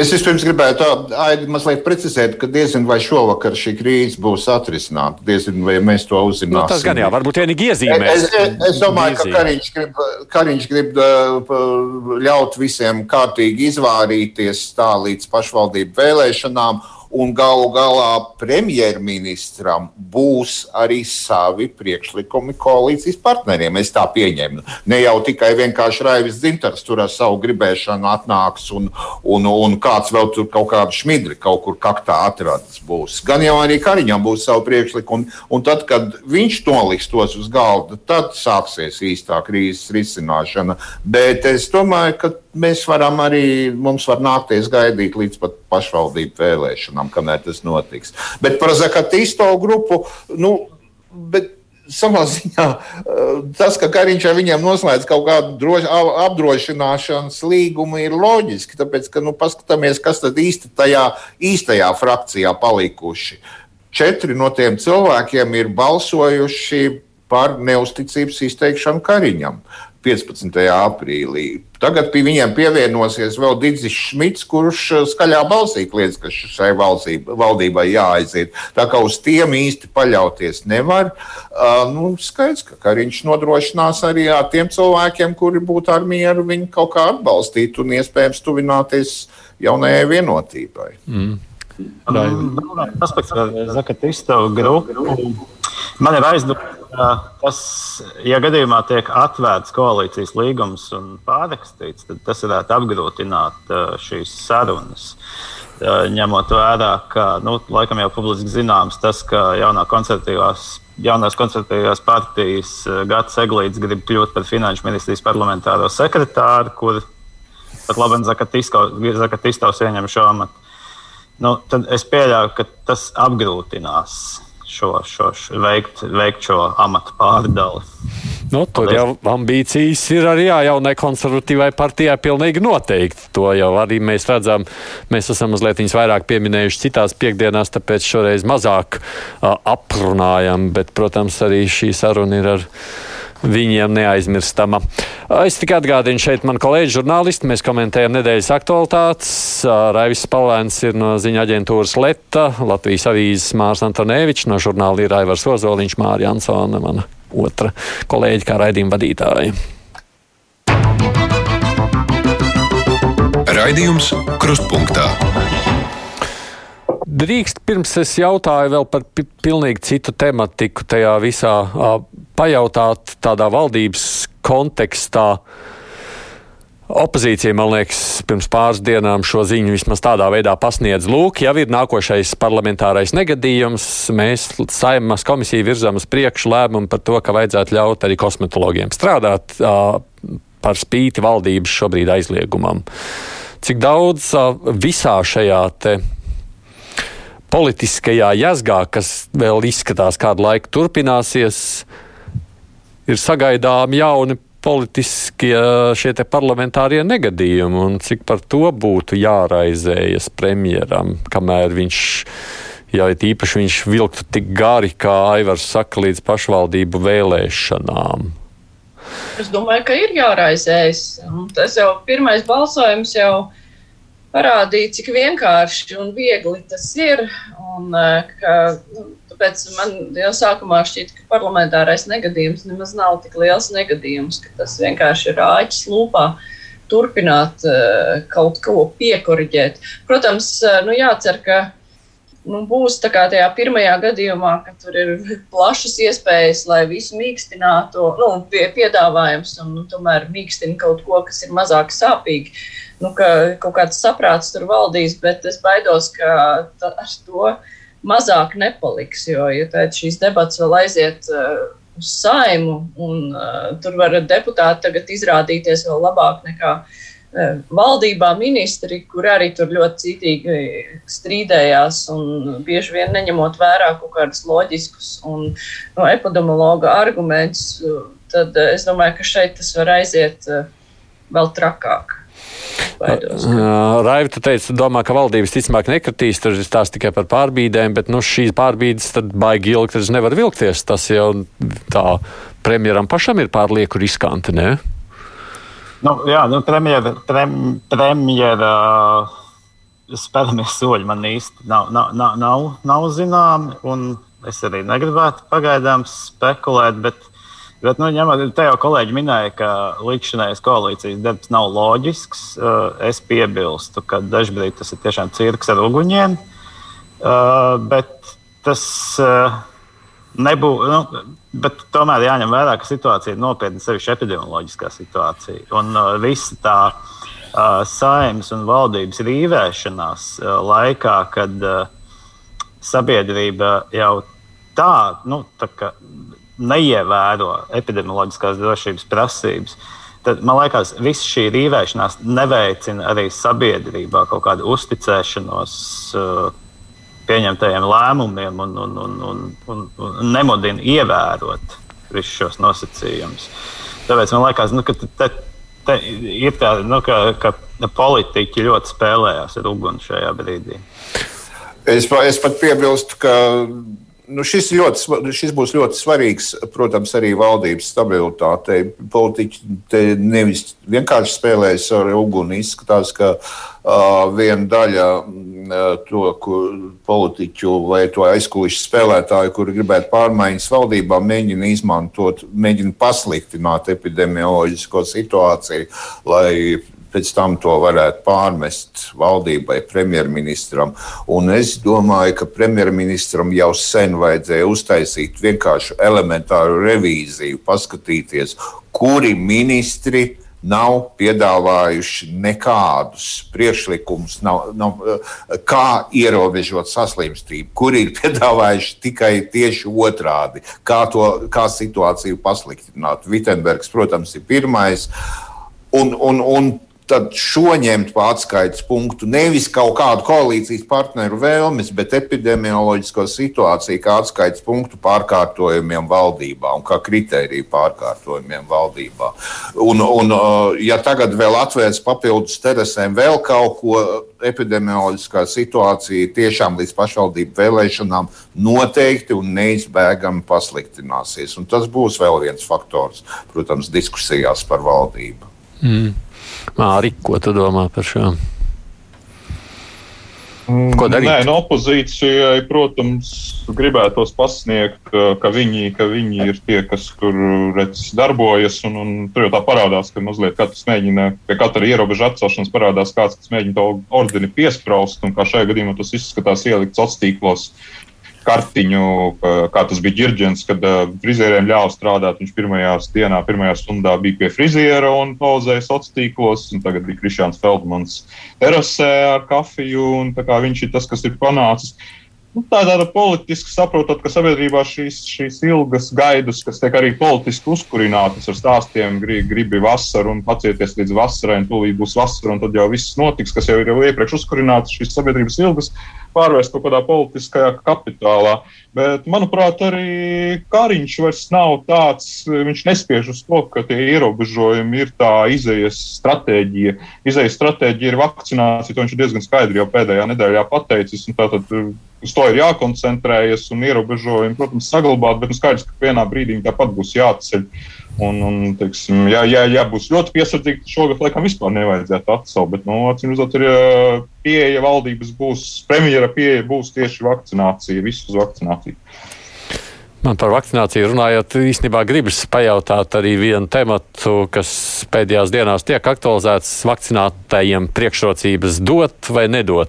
Speaker 5: Es vispirms gribētu Aidi, mazliet precizēt, ka diezgan vai šovakar šī krīze būs atrisināta. Diezgan vai mēs to uzzināsim. Nu,
Speaker 2: tas gan jā, varbūt vienīgi iezīmēs.
Speaker 5: Es, es, es domāju, ka Kariņš grib, Kariņš grib ļaut visiem kārtīgi izvārīties tā līdz pašvaldību vēlēšanām un galu galā premjerministram būs arī savi priekšlikumi koalīcijas partneriem. Es tā pieņemu. Ne jau tikai vienkārši Raivis Zintars tur ar savu gribēšanu atnāks un, un, un kāds vēl tur kaut kādu šmidri kaut kur kaktā atradas būs. Gan jau arī Kariņam būs savu priekšlikumu, un tad, kad viņš noliks tos uz galda, tad sāksies īstā krīzes risināšana. Bet es domāju, ka mēs varam arī, mums var nākties gaidīt līdz pat pašvaldību vēlēšanām, kamēr tas notiks. Bet par Zakatisto grupu, nu, bet savā ziņā eh, tas, ka Kariņš ar viņiem noslēdz kaut kādu droši, apdrošināšanas līgumu, ir loģiski. Tāpēc, ka nu, paskatāmies, kas tad īsti tajā īstajā frakcijā palikuši. Četri no tiem cilvēkiem ir balsojuši par neusticības izteikšanu Kariņam. 15. aprīlī. Tagad pie viņiem pievienosies vēl Digis Šmits, kurš uh, skaļā balsī kliedz, ka šai valsība, valdībai jāaiziet. Tā kā uz tiem īsti paļauties nevar. Uh, nu, skaidrs, ka Kariņš nodrošinās arī ar tiem cilvēkiem, kuri būtu ar mieru viņu kaut kā atbalstīt un iespējams tuvināties jaunajai vienotībai. Mm.
Speaker 6: Aspekts par Zakatistu grupu. Man ir aizdomas tas, ja gadījumā tiek atvērts koalīcijas līgums un pārrakstīts, tad tas varētu apgrūtināt šīs sarunas. Ņemot vērā, ka, nu, laikam jau publiski zināms, tas, ka jaunā koncertīvās jaunās konservatīvās partijas Gats Eglīts grib kļūt par finanšu ministrijas parlamentāro sekretāru, kur pat labi Zakatistovs ieņem šo amatu. Nu, tad es pieļauju, ka tas apgrūtinās šo, šo, šo veikt, veikt šo amatu pārdali.
Speaker 2: Nu, tur Paldies. jau ambīcijas ir arī jā, jaunai konservatīvai partijai pilnīgi noteikti. To jau arī mēs redzam. Mēs esam mazliet viņus vairāk pieminējuši citās piekdienās, tāpēc šoreiz mazāk uh, aprunājam. Bet, protams, arī šī saruna ir ar viņiem neaizmirstama. Es tikai atgādinu šeit man kolēģi žurnālisti, mēs komentējam nedēļas aktualitātes. Raivis Palēns ir no ziņa aģentūras Leta, Latvijas avīzes Mārs Antonēvičs, no žurnāla ir Aivars Ozoliņš, Mārija Ansona, mana otra kolēģi kā raidījuma vadītāja.
Speaker 1: Raidījums Krustpunktā.
Speaker 2: Drīkst pirms es jautāju vēl par pilnīgi citu tematiku tajā visā pajautāt tādā valdības kontekstā. Opozīcija, man liekas, pirms pāris dienām šo ziņu vismaz tādā veidā pasniedz. Lūk, jau ir nākošais parlamentārais negadījums. Mēs saimas komisiju virzām uz priekšu lēmumu par to, ka vajadzētu ļaut arī kosmetologiem strādāt uh, par spīti valdības šobrīd aizliegumam. Cik daudz uh, visā šajā te politiskajā jazgā, kas vēl izskatās kādu laiku turpināsies, ir sagaidām jauni politiskie šie parlamentārie negadījumi, un cik par to būtu jāraizējas premjeram, kamēr viņš, ja īpaši viņš vilktu tik gari, kā Aivars saka, līdz pašvaldību vēlēšanām.
Speaker 3: Es domāju, ka ir jāraizējas. Tas jau pirmais balsojums jau parādīja, cik vienkārši un viegli tas ir. Un, ka, nu, tāpēc man jau sākumā šķiet, ka parlamentārais negadījums nemaz nav tik liels negadījums, ka tas vienkārši ir āķis lūpā. Turpināt uh, kaut ko piekoriģēt. Protams, uh, nu jācer, ka nu, būs tā kā tajā pirmajā gadījumā, ka tur ir plašas iespējas, lai visu mīkstinātu, nu, pie, piedāvājums un nu, tomēr mīkstina kaut ko, kas ir mazāk sāpīgi. Nu, ka kaut kāds saprāts tur valdīs, bet es baidos, ka ar to mazāk nepaliks, jo, ja šīs debats vēl aiziet uh, uz saimu, un uh, tur var deputāti tagad izrādīties vēl labāk nekā uh, valdībā ministri, kur arī tur ļoti cītīgi strīdējās un bieži vien neņemot vērā kaut kādus loģiskus un no epidemiologa argumentus, tad eh, es domāju, ka šeit tas var aiziet eh, vēl trakāk.
Speaker 2: Raiva, tu teici, domā, ka valdības ticamāk nekritīs, tur ir stāsts tikai par pārbīdēm, bet nu, šīs pārbīdes tad baigi ilgi tas nevar vilkties. Tas jau tā premjeram pašam ir pārlieku riskanti, ne?
Speaker 6: Nu, jā, nu, premjera, prem, premjera spēramie soļi man īsti nav, nav, nav, nav, nav zināmi. Es arī negribētu pagaidām spekulēt, bet, bet nu, ņemot, te jau kolēģi minēja, ka līdzinājais koalīcijas darbs nav loģisks. Es piebilstu, ka dažkārt tas ir tiešām cirks ar uguņiem. Bet tas nebūtu. Nu, bet tomēr jāņem vērā, ka situācija ir nopietna, sevišķi epidemioloģiskā situācija. Un visa tā saimnes un valdības rīvēšanās laikā, kad sabiedrība jau tā, nu, tā neievēro epidemioloģiskās drošības prasības. Tad, man liekas, visa šī rīvēšanās neveicina arī sabiedrībā kaut kādu uzticēšanos uh, pieņemtajiem lēmumiem un, un, un, un, un, un nemodina ievērot visus šos nosacījumus. Tāpēc man liekas, nu, ka te, te ir tā, nu, ka, ka politiķi ļoti spēlējās ar uguni šajā brīdī.
Speaker 5: Es, es pat piebilstu, ka nu, šis, ļoti, šis būs ļoti svarīgs, protams, arī valdības stabilitātei. Politiķi nevis vienkārši spēlējas ar uguni. Izskatās, ka uh, viena daļa uh, to politiķu vai to aizkulisku spēlētāju, kuri gribētu pārmaiņas valdībā, mēģina izmantot, mēģina pasliktināt epidemioloģisko situāciju, lai pēc tam to varētu pārmest valdībai, premjerministram. Un es domāju, ka premjerministram jau sen vajadzēja uztaisīt vienkārši elementāru revīziju, paskatīties, kuri ministri nav piedāvājuši nekādus priekšlikumus, nav, nav, kā ierobežot saslimstību, kuri ir piedāvājuši tikai tieši otrādi, kā, to, kā situāciju pasliktināt. Vitsenbergs, protams, ir pirmais. Un, un, un tad šo ņemt par atskaites punktu. Nevis kaut kādu koalīcijas partneru vēlmes, bet epidemioloģisko situāciju kā atskaites punktu pārkārtojumiem valdībā un kā kritēriju pārkārtojumiem valdībā. Un, un, uh, ja tagad vēl atvērs papildus terasēm vēl kaut ko, epidemioloģiskā situācija tiešām līdz pašvaldību vēlēšanām noteikti un neizbēgami pasliktināsies. Un tas būs vēl viens faktors, protams, diskusijās par valdību.
Speaker 2: Mm. Māri, ko tu domā par šo?
Speaker 4: Ko darīt? Nē, no opozīcijai, protams, gribētos pasniegt, ka viņi, ka viņi ir tie, kas tur redz, darbojas. Un, un tur jau tā parādās, ka mazliet katrs mēģina, pie katra ierobeža atcelšanas parādās kāds, kas mēģina to ordini piespraust. Un kā šajā gadījumā tas izskatās ielikt sociālos tīklos kartiņu, kā tas bija ģirģents, kad frizieriem ļāva strādāt. Viņš pirmajā dienā, pirmajā stundā bija pie friziera un pauzēja sociālos tīklos. Tagad bija Kristians Feldmans terasē ar kafiju. Viņš ir tas, kas ir panācis. Nu, tā ir tāda politiska, saprotot, ka sabiedrībā šīs, šīs ilgas gaidas, kas tiek arī politiski uzkurinātas ar stāstiem, grib, gribi vasaru un pacieties līdz vasarai, un tūlīt būs vasara, un tad jau viss notiks, kas jau ir jau iepriekš uzkurināts, šīs sabiedrības ilgas pārvērst kaut kādā politiskajā kapitālā. Bet, manuprāt, arī Kariņš vairs nav tāds, viņš nespiež uz to, ka tie ierobežojumi ir tā izējas stratēģija. Izējas stratēģija ir vakcinācija, to viņš ir diezgan skaidri jau pēdējā nedēļā pateicis. Tātad uh, uz to ir jākoncentrējas un ierobežojumi, protams, saglabāt, bet nu, skaidrs, ka vienā brīdī tāpat būs jāatceļ. Un, un, teiksim, ja, ja, ja būs ļoti piesardzīgi, šogad laikam vispār nevajadzētu atcelt. Bet, nu, acīm redzot, ir pieeja valdības būs, premjera pieeja būs tieši vakcinācija, visu uz vakcināciju.
Speaker 2: Man par vakcināciju runājot, īstenībā gribas pajautāt arī vienu tematu, kas pēdējās dienās tiek aktualizēts - vakcinātajiem priekšrocības dot vai nedot.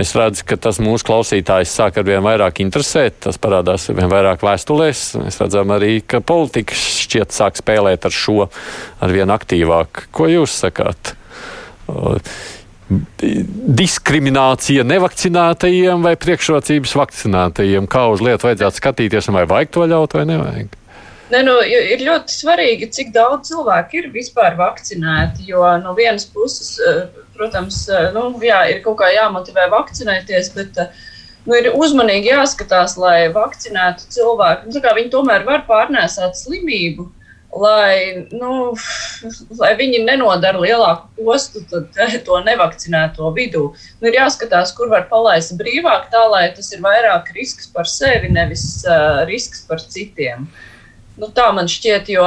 Speaker 2: Es redzu, ka tas mūsu klausītājs sāk ar vien vairāk interesēt, tas parādās ar vien vairāk vēstulēs. Mēs redzam arī, ka politika šķiet sāk spēlēt ar šo ar vien aktīvāk. Ko jūs sakāt? Diskriminācija nevakcinētajiem vai priekšrocības vakcinētajiem? Kā uz lietu vajadzētu skatīties, vai vajag to ļaut vai nevajag?
Speaker 3: Ne, nu, ir ļoti svarīgi, cik daudz cilvēku ir vispār vakcinēti. Jo no vienas puses, eh, protams, eh, nu, jā, ir kaut kā jāmotivē vakcinēties, bet eh, nu, ir uzmanīgi jāskatās, lai vakcinētu cilvēku. Nu, viņi tomēr var pārnēsāt slimību. Lai, nu, lai viņi nenodara lielāku postu to nevakcinēto vidū. Nu, ir jāskatās, kur var palaist brīvāk, tā lai tas ir vairāk risks par sevi, nevis uh, risks par citiem. Uh, Nu, tā man šķiet, jo,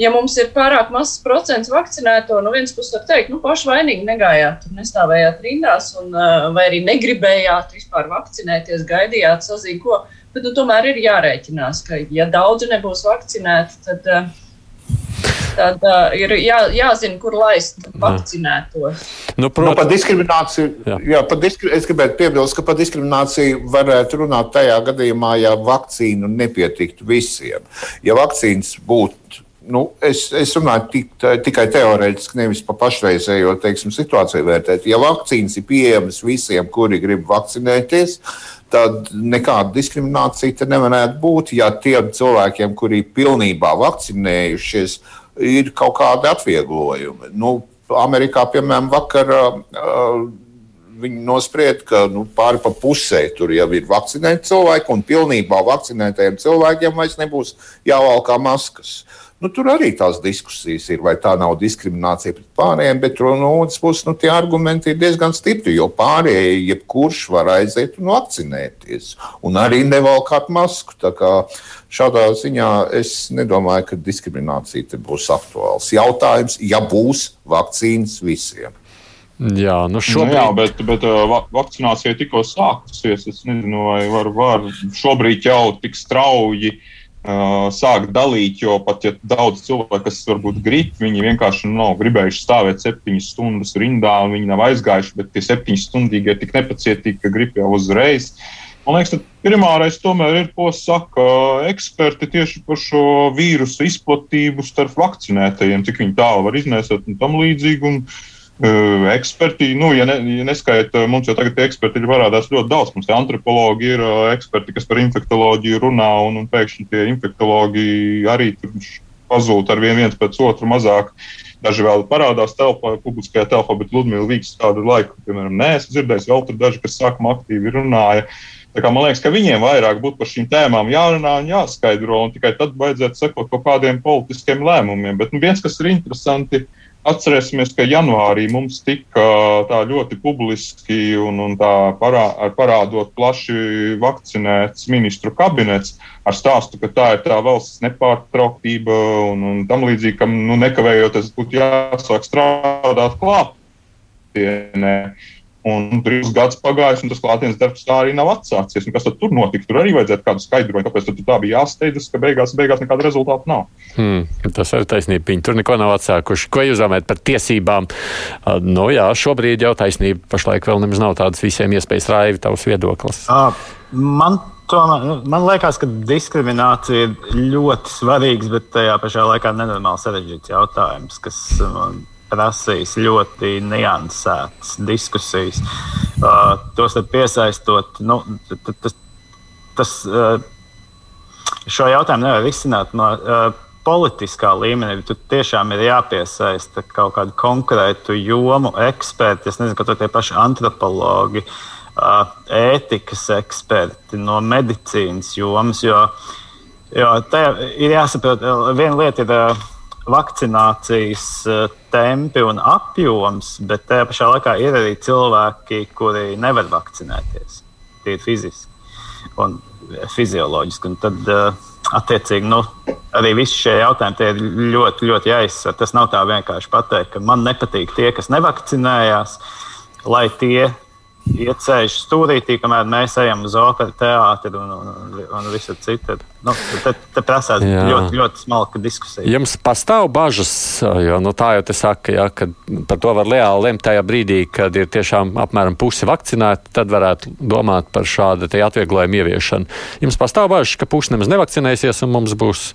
Speaker 3: ja mums ir pārāk mazs procents vakcinēto, no vienas puses var teikt, nu, paši vainīgi negājāt, nestāvējāt rindās, un, vai arī negribējāt vispār vakcinēties, gaidījāt, sazīt, ko. Bet nu, tomēr ir jārēķinās, ka, ja daudzi nebūs vakcinēti, tad Tad uh, ir jā, jāzina, kur laist vakcinētos.
Speaker 5: Nu, protams, nu, par diskrimināciju. Jā. Jā, par diskri es gribētu piebilst, ka par diskrimināciju varētu runāt tajā gadījumā, ja vakcīnu nepietiktu visiem. Ja vakcīnas būtu nu, es, es runāju tik, tikai teorētiski, nevis par pašreizējo teiksim, situāciju vērtēt. Ja vakcīnas ir pieejamas visiem, kuri grib vakcinēties, tad nekāda diskriminācija te nevarētu būt. Ja tiem cilvēkiem, kuri ir pilnībā vakcinējušies, ir kaut kādi atvieglojumi. Nu, Amerikā, piemēram, vakar uh, viņi nosprieda, ka nu, pāri pa pusē tur jau ir vakcinēti cilvēki, un pilnībā vakcinētajiem cilvēkiem vairs nebūs jāvalkā maskas. Uh, Nu, tur arī tās diskusijas ir, vai tā nav diskriminācija pret pārējiem, bet no otras puses nu, tie argumenti ir diezgan stipri, jo pārējie jebkurš var aiziet un vakcinēties, un arī nevalkāt masku. Šādā ziņā es nedomāju, ka diskriminācija būs aktuāls jautājums, ja būs vakcīnas visiem.
Speaker 2: Jā, nu šobrīd... nu jā,
Speaker 4: bet, bet uh, vakcinācija tikko sākusies. Es nezinu, vai var, var šobrīd jau tik strauji uh, Uh, sākt dalīt, jo pat ja daudz cilvēku, kas varbūt grib, viņi vienkārši nav gribējuši stāvēt septiņas stundas rindā, un viņi nav aizgājuši, bet tie septiņas stundīgi ir tik nepacietīgi, ka grib jau uzreiz. Man liekas, primārais tomēr ir, ko saka eksperti tieši par šo vīrusu izplatību starp vakcinētajiem, cik viņi tālu var iznēsāt un tam līdzīgi. Un, uh, Eksperti, nu, ja, ne, ja neskaita, mums jau tagad eksperti ir parādās ļoti daudz. Mums ir antropologi, ir eksperti, kas par infektuoloģiju runā, un, un pēkšņi tie infektuologi arī pazūd ar vien viens pēc otru mazāk. Daži vēl parādās telpā, publiskajā telpā, bet Ludmila Vīgs kādu laiku, piemēram, neesmu dzirdējis, vēl tur daži, kas sākumā aktīvi runāja. Tā kā man liekas, ka viņiem vairāk būtu par šīm tēmām jārunā un jāskaidro, un tikai tad vajadzētu sekot kaut kādiem politiskiem lēmumiem. Bet nu, viens, kas ir interesanti, ir Atcerēsimies, ka janvārī mums tika tā ļoti publiski un, un tā parā, parādot plaši vakcinēts ministru kabinets ar stāstu, ka tā ir tā valsts nepārtrauktība un, un tam līdzīgi, ka nu, nekavējoties būtu jāsāk strādāt klātienē. Un trīs gadus pagājis, un tas klātienes darbs tā arī nav atsācies. Un kas tad tur notika? Tur arī vajadzētu kādu skaidrojumu, kāpēc tā bija jāsteidzas, ka beigās, beigās nekāda rezultāta nav.
Speaker 2: Hmm, tas ir taisnība. Viņi tur neko nav atsākuši. Ko jūs domājat par tiesībām? Uh, nu jā, šobrīd jau taisnība. Pašlaik vēl nemaz nav tādas visiem iespējas raivi tavs viedoklis.
Speaker 6: Uh, man Tomēr, man liekas, ka diskriminācija ir ļoti svarīgs, bet tajā pašā laikā nenormāli sarežģīts jautājums, kas man prasīs ļoti niansētas diskusijas. Uh, tos piesaistot, nu, tas, tas, uh, šo jautājumu nevar risināt no uh, politiskā līmenī. Tur tiešām ir jāpiesaista kaut kādu konkrētu jomu eksperti. Es nezinu, ka tie paši antropologi, uh, ētikas eksperti no medicīnas jomas. Jo, jo ir jāsaprot, viena lieta ir. Uh, vakcinācijas eh, tempi un apjoms, bet tajā pašā laikā ir arī cilvēki, kuri nevar vakcinēties. Tie ir fiziski un fizioloģiski. Un tad uh, attiecīgi, nu, arī visi šie jautājumi ir ļoti, ļoti jāizsver. Tas nav tā vienkārši pateikt, ka man nepatīk tie, kas nevakcinējās, lai tie iet ceļš stūrītī, kamēr mēs ejam uz operas teātri un, un, un, un visu citu. Nu, te te prasās jā. ļoti, ļoti smalka diskusija.
Speaker 2: Jums pastāv bažas, jo nu, tā jau te saka, ja, ka par to var reāli lemt tajā brīdī, kad ir tiešām apmēram pusi vakcinēti, tad varētu domāt par šādu atvieglojumu ieviešanu. Jums pastāv bažas, ka pusi nemaz nevakcinēsies un mums būs.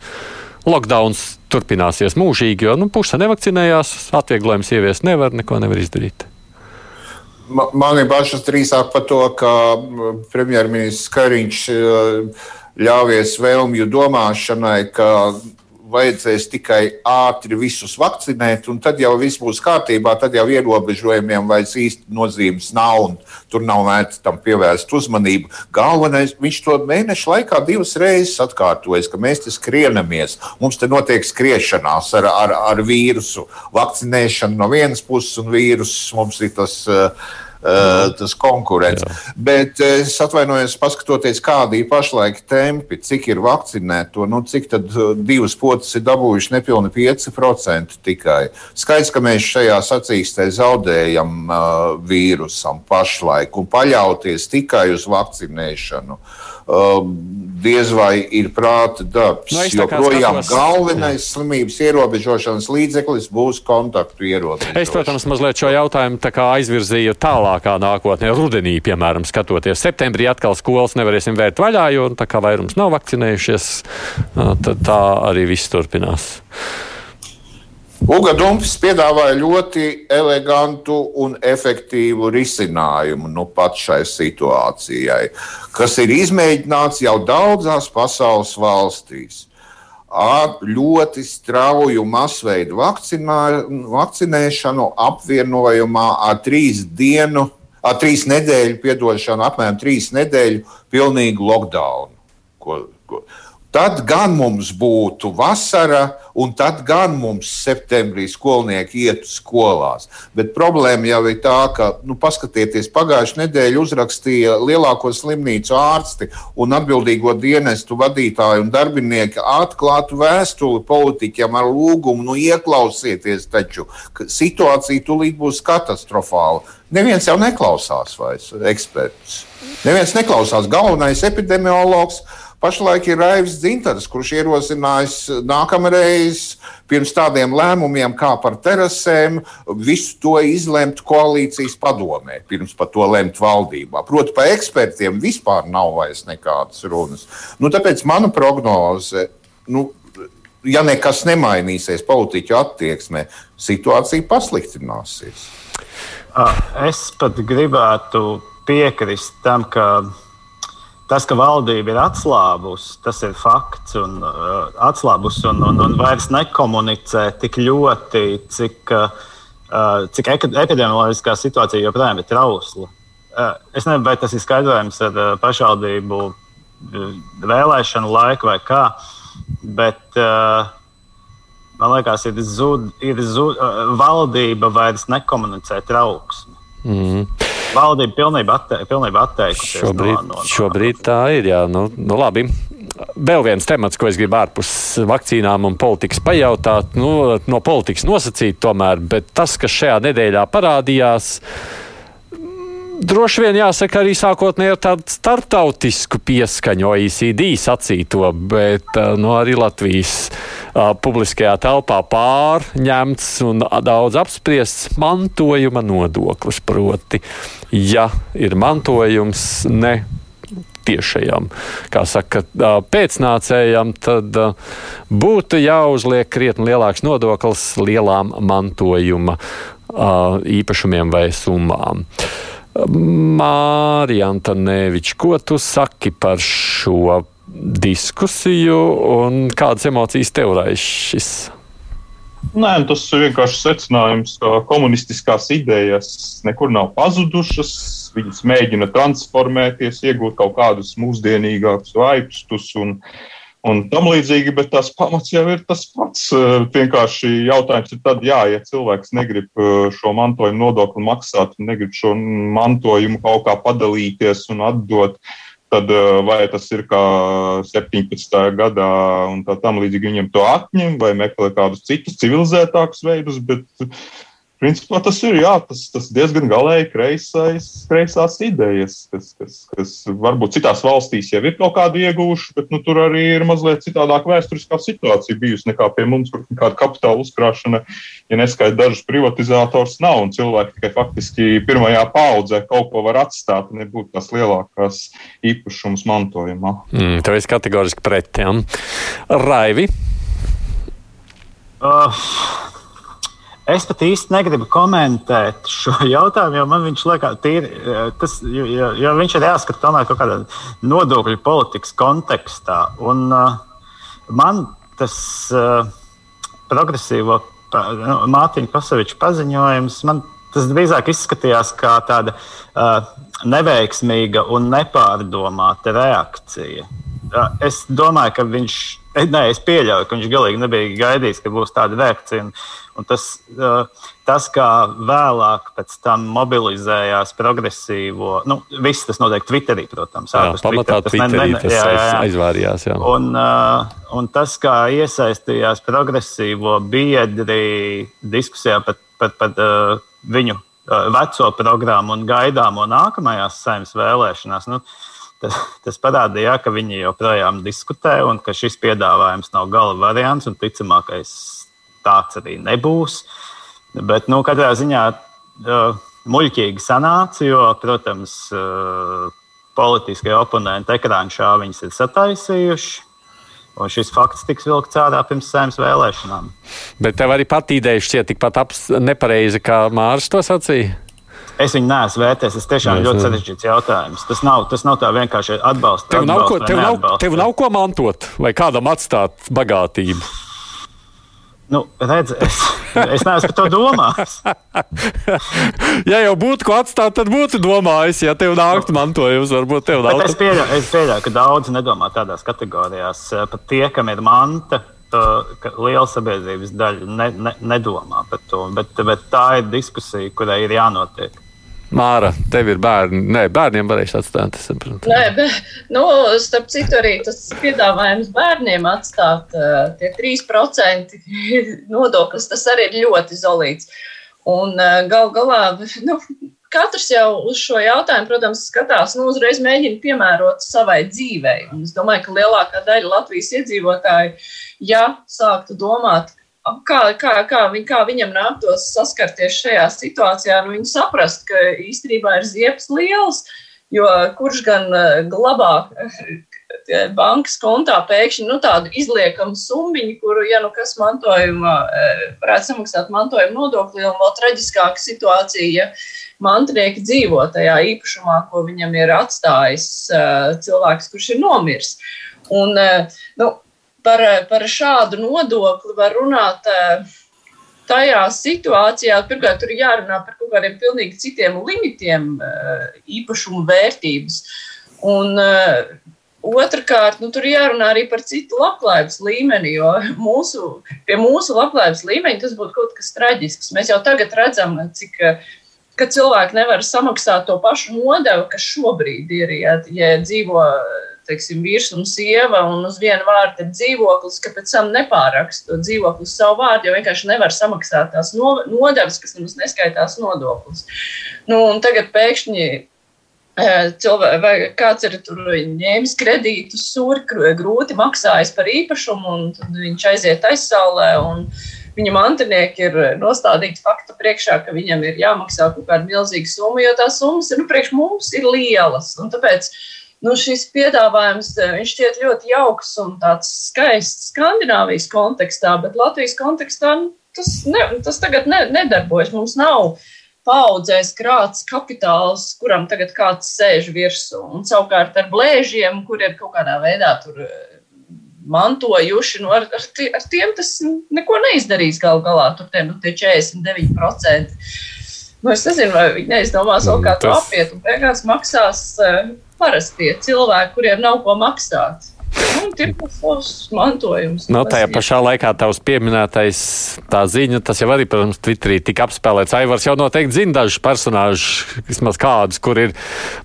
Speaker 2: Lockdowns turpināsies mūžīgi, jo nu, puse nevakcinējās, atvieglojums ieviest nevar, neko nevar izdarīt.
Speaker 5: Man ir bažas drīzāk par to, ka premjerministrs Kariņš ļāvies vēlmju domāšanai, ka vajadzēs tikai ātri visus vakcinēt, un tad jau viss būs kārtībā. Tad jau ierobežojumiem vairs īsti nozīmes nav, un tur nav vērts tam pievērst uzmanību. Galvenais, viņš to mēnešu laikā divas reizes atkārtojas, ka mēs te skrienamies. Mums te notiek skriešanās ar, ar, ar vīrusu, vakcinēšana no vienas puses, un vīruss mums ir tas. Uh, tas konkurence. Jā. Bet eh, es atvainojos, paskatoties, kādi ir pašlaik tempi, cik ir vakcinēto, nu, cik tad eh, divas potes ir dabūjuši nepilni 5% tikai. Skaidrs, ka mēs šajā sacīkstē zaudējam uh, vīrusam pašlaik un paļauties tikai uz vakcinēšanu. Uh, diez vai ir prāta darbs. No, nu, joprojām galvenais slimības ierobežošanas līdzeklis būs kontaktu ierobežošana.
Speaker 2: Es, protams, mazliet šo jautājumu aizvirzīju tālākā nākotnē, rudenī, piemēram, skatoties. Septembrī atkal skolas nevarēsim vērt vaļā, jo tā kā vairums nav vakcinējušies, tad tā arī viss turpinās.
Speaker 5: Uga Dumpis piedāvāja ļoti elegantu un efektīvu risinājumu nu pat šai situācijai, kas ir izmēģināts jau daudzās pasaules valstīs. Ar ļoti strauju masveidu vakcinēšanu apvienojumā ar trīs dienu, ar trīs nedēļu, piedošanu, apmēram trīs nedēļu pilnīgu lockdown. Ko, ko, Tad gan mums būtu vasara, un tad gan mums septembrī skolnieki iet uz skolās. Bet problēma jau ir tā, ka, nu, paskatieties, pagājušā nedēļa uzrakstīja lielāko slimnīcu ārsti un atbildīgo dienestu vadītāju un darbinieki atklātu vēstuli politiķiem ar lūgumu, nu, ieklausieties taču, situācija tūlīt būs katastrofāla. Neviens jau neklausās vairs ekspertus. Neviens neklausās galvenais epidemiologs Pašlaik ir Raivs Dzintars, kurš ierosinājis nākamreiz pirms tādiem lēmumiem kā par terasēm, visu to izlemt koalīcijas padomē, pirms par to lemt valdībā. Proti, par ekspertiem vispār nav vairs nekādas runas. Nu, tāpēc mana prognoze. Nu, ja nekas nemainīsies politiķu attieksmē, situācija pasliktināsies.
Speaker 6: Es pat gribētu piekrist tam, ka tas, ka valdība ir atslābusi, tas ir fakts. Un, uh, atslābusi un, un, un vairs nekomunicē tik ļoti, cik, uh, cik epidemioloģiskā situācija joprojām ir trausla. Uh, es nezinu, vai tas ir skaidrojams ar uh, pašvaldību uh, vēlēšanu laiku vai kā, bet uh, man liekas, ir zud, ir zud, uh, valdība vairs nekomunicē trauksmi. Mm. Valdība pilnībā, atte, pilnībā atteikusies.
Speaker 2: Šobrīd, no, no, šobrīd tā ir. Jā, nu, nu labi. Vēl viens temats, ko es gribu ārpus vakcīnām un politikas pajautāt, nu, no politikas nosacīt tomēr, bet tas, kas šajā nedēļā parādījās, droši vien jāsaka arī sākotnēji ar tādu starptautisku pieskaņu OECD sacīto, bet nu, arī Latvijas uh, publiskajā telpā pārņemts un daudz apspriests mantojuma nodoklis. Proti, ja ir mantojums ne tiešajam, kā saka, pēcnācējam, tad būtu jāuzliek krietni lielāks nodoklis lielām mantojuma īpašumiem vai summām. Mārija Antoneviča, ko tu saki par šo diskusiju un kādas emocijas tev raisa šis?
Speaker 4: Nē, nu, tas ir vienkārši secinājums, ka komunistiskās idejas nekur nav pazudušas. Viņas mēģina transformēties, iegūt kaut kādus mūsdienīgākus vaipstus un, un tam līdzīgi, bet tas pamats jau ir tas pats. Vienkārši jautājums ir tad, jā, ja cilvēks negrib šo mantojumu nodokli maksāt, negrib šo mantojumu kaut kā padalīties un atdot, tad vai tas ir kā 17. gadā un tā tam līdzīgi viņiem to atņem vai meklē kādus citus civilizētākus veidus, bet Principā tas ir jā, tas, tas diezgan galēji kreisais, kreisās idejas, kas, kas, kas varbūt citās valstīs jau ir kaut kādu ieguvuši, bet nu, tur arī ir mazliet citādāka vēsturiskā situācija bijusi nekā pie mums, kur kāda kapitāla uzkrāšana, ja neskaita dažus privatizators, nav un cilvēki tikai faktiski pirmajā paudzē kaut ko var atstāt, nebūt tās lielākās īpašums mantojumā.
Speaker 2: Mm, tev ir kategoriski pret tiem. Raivi.
Speaker 6: Uh. Es pat īsti negribu komentēt šo jautājumu, jo man viņš liekas, tīri, eh, tas, jo, jo viņš ir jāskata tomēr kaut kādā nodokļu politikas kontekstā. Un, uh, man tas uh, progresīvo nu, Mārtiņa Pasaviča paziņojums, man tas drīzāk izskatījās kā tāda uh, neveiksmīga un nepārdomāta reakcija. Uh, es domāju, ka viņš Nē, es pieļauju, ka viņš galīgi nebija gaidījis, ka būs tāda reakcija. Un, tas, tas, kā vēlāk pēc tam mobilizējās progresīvo, nu, viss tas notiek Twitterī, protams.
Speaker 2: Jā, pamatā
Speaker 6: Twitter,
Speaker 2: Twitterī ne, ne, tas jā, jā, jā. aizvārījās. Jā.
Speaker 6: Un, un tas, kā iesaistījās progresīvo biedri diskusijā par, par, par viņu veco programmu un gaidāmo nākamajās saimnes vēlēšanās. Nu, Tas, tas parādīja, ka viņi joprojām diskutē un ka šis piedāvājums nav gala variants un ticamākais tāds arī nebūs. Bet, nu, katrā ziņā uh, muļķīgi sanāca, jo, protams, uh, politiskie oponenti ekrāna šā viņas ir sataisījuši. Un šis fakts tiks vilkts ārā pirms saimnes vēlēšanām.
Speaker 2: Bet tev arī pat ideja šķiet tikpat nepareiza, kā Mārcis to sacīja.
Speaker 6: Es viņu neesmu vērtējis. Tas tiešām ir ļoti sarežģīts jautājums. Tas nav, tas nav tā vienkārši atbalsts.
Speaker 2: Tev, nav ko, tev, nav, tev nav ko mantot vai kādam atstāt bagātību.
Speaker 6: Nu, redz, es, es neesmu par to domājis.
Speaker 2: ja jau būtu ko atstāt, tad būtu domājis, ja tev nāktu mantojums, varbūt tev nav.
Speaker 6: Es pieļauju, es pieļauju, ka daudzi nedomā tādās kategorijās. Pat tie, kam ir manta, ka liela sabiedrības daļa ne, ne, nedomā par to. Bet, bet tā ir diskusija, kurai ir jānotiek.
Speaker 2: Māra, tev ir bērni. Nē, bērniem varēs atstāt.
Speaker 3: Nē, bet, nu, starp citu, arī tas piedāvājums bērniem atstāt uh, tie 3% nodoklis, tas arī ir ļoti zolīts. Un uh, gal galā, nu, katrs jau uz šo jautājumu, protams, skatās, nu, uzreiz mēģina piemērot savai dzīvei. Un es domāju, ka lielākā daļa Latvijas iedzīvotāju, ja sāktu domāt, kā, kā, kā, viņ, kā viņam nāktos saskarties šajā situācijā, nu, viņi saprast, ka īstenībā ir ziepes liels, jo kurš gan eh, glabā eh, bankas kontā pēkšņi nu, tādu izliekamu summu, kuru, ja nu kas mantojuma, eh, varētu samaksāt mantojuma nodokli, un vēl traģiskāka situācija, ja mantinieki dzīvo tajā īpašumā, ko viņam ir atstājis cilvēks, kurš ir nomiris. Un, nu, par, par šādu nodokli var runāt eh, tajā situācijā. Pirmkārt, tur ir jārunā par kaut kādiem pilnīgi citiem limitiem eh, īpašumu vērtības. Un, eh, Otrakārt, nu, tur jārunā arī par citu labklājības līmeni, jo mūsu, pie mūsu labklājības līmeņa tas būtu kaut kas traģisks. Mēs jau tagad redzam, cik ka cilvēki nevar samaksāt to pašu nodevu, kas šobrīd ir, ja, ja dzīvo teiksim, vīrs un sieva, un uz vienu vārdu ir dzīvoklis, ka pēc tam nepāraksta to dzīvokli uz savu vārdu, jo vienkārši nevar samaksāt tās nodevas, kas nemaz neskaitās nodoklis. Nu, tagad pēkšņi e, cilvēks, vai kāds ir ņēmis kredītus, sūri grūti maksājis par īpašumu, un tad viņš aiziet aizsaulē. Viņa mantinieki ir nostādīti faktu priekšā, ka viņam ir jāmaksā kaut kāda milzīga summa, jo tās summas ir, nu, priekš mums ir lielas. Un tāpēc uh, nu, šis piedāvājums eh, šķiet ļoti jauks un tāds skaists Skandināvijas kontekstā, bet Latvijas kontekstā nu, tas, ne, tas tagad ne, nedarbojas. Mums nav paudzēs krāts kapitāls, kuram tagad kāds sēž virsū. Un savukārt ar blēžiem, kur ir kaut kādā veidā tur eh, mantojuši, nu, ar, ar, tie, ar tiem tas neko neizdarīs gal galā. Tur tie, nu, tie 49%. Nu, es nezinu, vai viņi neizdomās vēl kā to apiet, un beigās maksās uh, parastie cilvēki, kuriem nav ko maksāt. Nu, tie ir savs mantojums.
Speaker 2: No, tajā pašā laikā tavs pieminētais tā ziņa, tas jau arī, protams, Twitterī tika apspēlēts. Aivars jau noteikti zina dažus personāžus, vismaz kādus, kur ir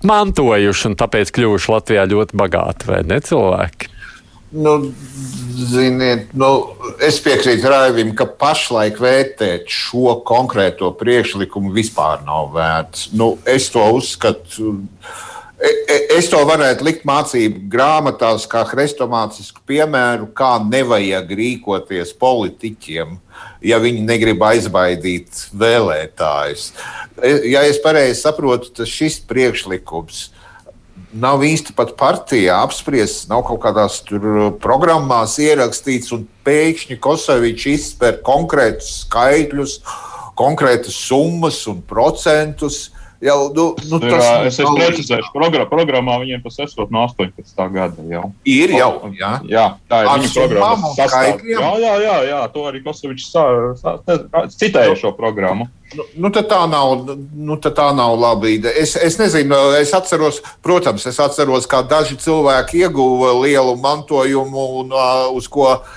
Speaker 2: mantojuši un tāpēc kļuvuši Latvijā ļoti bagāti, vai ne cilvēki?
Speaker 5: Nu, ziniet, nu, es piekrītu Raivim, ka pašlaik vērtēt šo konkrēto priekšlikumu vispār nav vērts. Nu, es to uzskatu. E, e, es to varētu likt mācību grāmatās, kā hrestomātisku piemēru, kā nevajag rīkoties politiķiem, ja viņi negrib aizbaidīt vēlētājus. E, ja es pareizi saprotu, tad šis priekšlikums nav īsti pat partijā apspriests, nav kaut kādās programmās ierakstīts, un pēkšņi Kosovičs izspēr konkrētus skaitļus, konkrētas summas un procentus. Jau, nu, nu,
Speaker 4: ir,
Speaker 5: tas
Speaker 4: es esmu precizējis, programmā, programmā viņiem tas esot no 18. gada. Jau.
Speaker 5: Ir jau, jā.
Speaker 4: jā tā ir viņa programma. Jā, jā, jā, jā, to arī Kosovičs citēja šo programmu.
Speaker 5: Nu, nu, tā nav, nu, tā nav laba ideja. Es, es nezinu, es atceros, protams, es atceros, kā daži cilvēki ieguva lielu mantojumu, un, uz ko uh,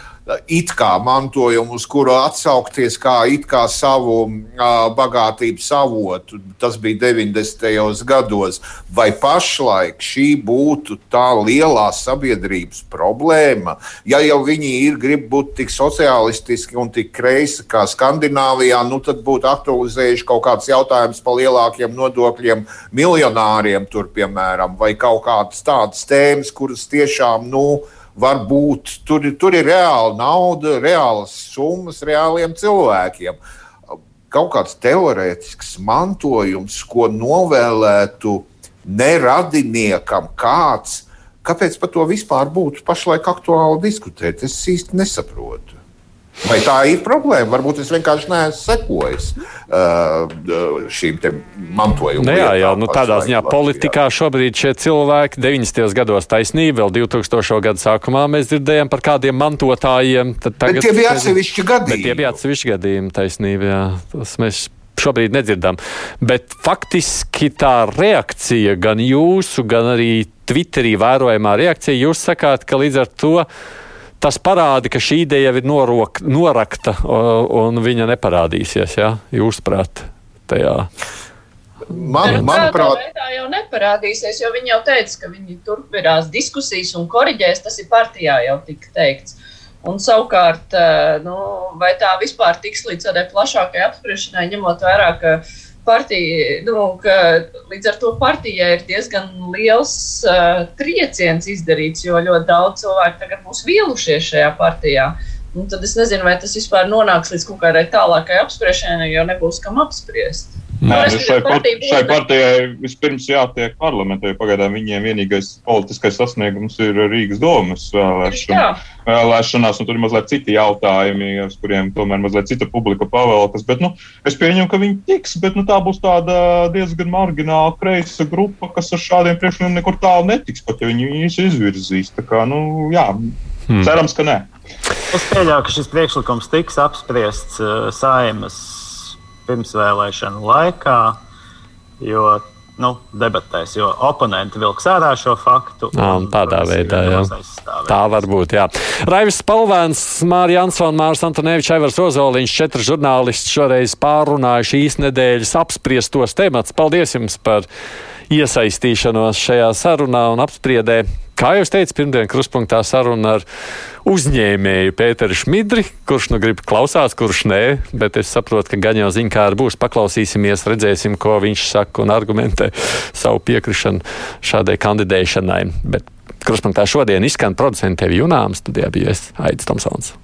Speaker 5: it kā mantojumu, uz kuru atsaukties kā kā savu uh, bagātības avotu. Tas bija 90. gados. Vai pašlaik šī būtu tā lielā sabiedrības problēma? Ja jau viņi ir, grib būt tik sociālistiski un tik kreisi kā Skandināvijā, nu tad būtu aktualizējuši kaut kāds jautājums par lielākiem nodokļiem miljonāriem, tur, piemēram, vai kaut kādas tādas tēmas, kuras tiešām, nu, varbūt tur, tur ir reāla nauda, reālas summas reāliem cilvēkiem. Kaut kāds teorētisks mantojums, ko novēlētu neradiniekam kāds, kāpēc par to vispār būtu pašlaik aktuāli diskutēt, es īsti nesaprotu. Vai tā ir problēma? Varbūt es vienkārši neesmu sekojis uh, šīm mantojuma
Speaker 2: Nu, jā, jā,
Speaker 5: lietām
Speaker 2: nu, tādā ziņā
Speaker 5: Latvijā.
Speaker 2: politikā šobrīd šie cilvēki 90. gados taisnība, vēl 2000. gadu sākumā mēs dzirdējām par kādiem mantotājiem. tad
Speaker 5: Bet
Speaker 2: Tagad,
Speaker 5: tie bija atsevišķi
Speaker 2: Bet tie
Speaker 5: gadījumi.
Speaker 2: bija atsevišķi gadījumi, taisnība. Jā. Tas mēs šobrīd nedzirdam. Bet faktiski tā reakcija, gan jūsu, gan arī Twitterī vērojamā reakcija, jūs sakāt, ka līdz ar to tas parāda, ka šī ideja jau ir norok, norakta un viņa neparādīsies. Ja? Jūsuprāt, tajā.
Speaker 5: Man,
Speaker 3: Manuprāt, tā jau neparādīsies, jo viņi jau teica, ka viņi turpinās diskusijas un korģēs. Tas ir partijā jau tika teikts. Un savukārt, eh, nu, vai tā vispār tiks līdz tādai plašākai apspriešanai, ņemot vērā, ka partija, nu, ka līdz ar to partijai ir diezgan liels uh, trieciens izdarīts, jo ļoti daudz cilvēku tagad būs vīlušies šajā partijā. Un tad es nezinu, vai tas vispār nonāks līdz kaut kādai tālākai apspriešanai, jo nebūs kam apspriest.
Speaker 4: Nē,
Speaker 3: Nu,
Speaker 4: šai, part, šai partijai vispirms jātiek parlamentā, jo pagaidām viņiem vienīgais politiskais sasniegums ir Rīgas domas vēlēšana, vēlēšanās, un tur ir mazliet citi jautājumi, uz kuriem tomēr mazliet cita publika pavēlkas. Bet, nu, es pieņemu, ka viņi tiks, bet nu, tā būs tāda diezgan margināla kreisa grupa, kas ar šādiem priekšlikumiem nekur tālu netiks, pat ja viņi viņus izvirzīs. Tā kā, nu, jā,
Speaker 2: Hmm.
Speaker 4: cerams, ka nē.
Speaker 6: Es pieļauju, ka šis priekšlikums tiks apspriests uh, saimas pirmsvēlēšanu laikā, jo nu, debatēs, jo oponenti vilks ārā šo faktu.
Speaker 2: Ā, un tādā veidā, jā. Tā var būt. Jā. Raivis Palvēns, Mārija Ansona, Mārs Antonevičs, Aivars Ozoliņš, četri žurnālisti šoreiz pārunāja šīs nedēļas apspriestos temats. Paldies jums par iesaistīšanos šajā sarunā un apspriedē. Kā jau teicu, pirmdien kruspunktā saruna ar uzņēmēju Pēteru Šmidri, kurš nu grib klausās, kurš nē, bet es saprotu, ka gan jau zina, kā ar būs. Paklausīsimies, redzēsim, ko viņš saka un argumentē savu piekrišanu šādai kandidēšanai. Bet kruspunktā šodien izskan producents Tevi Junāms, studijā bija es Aits Tomsons.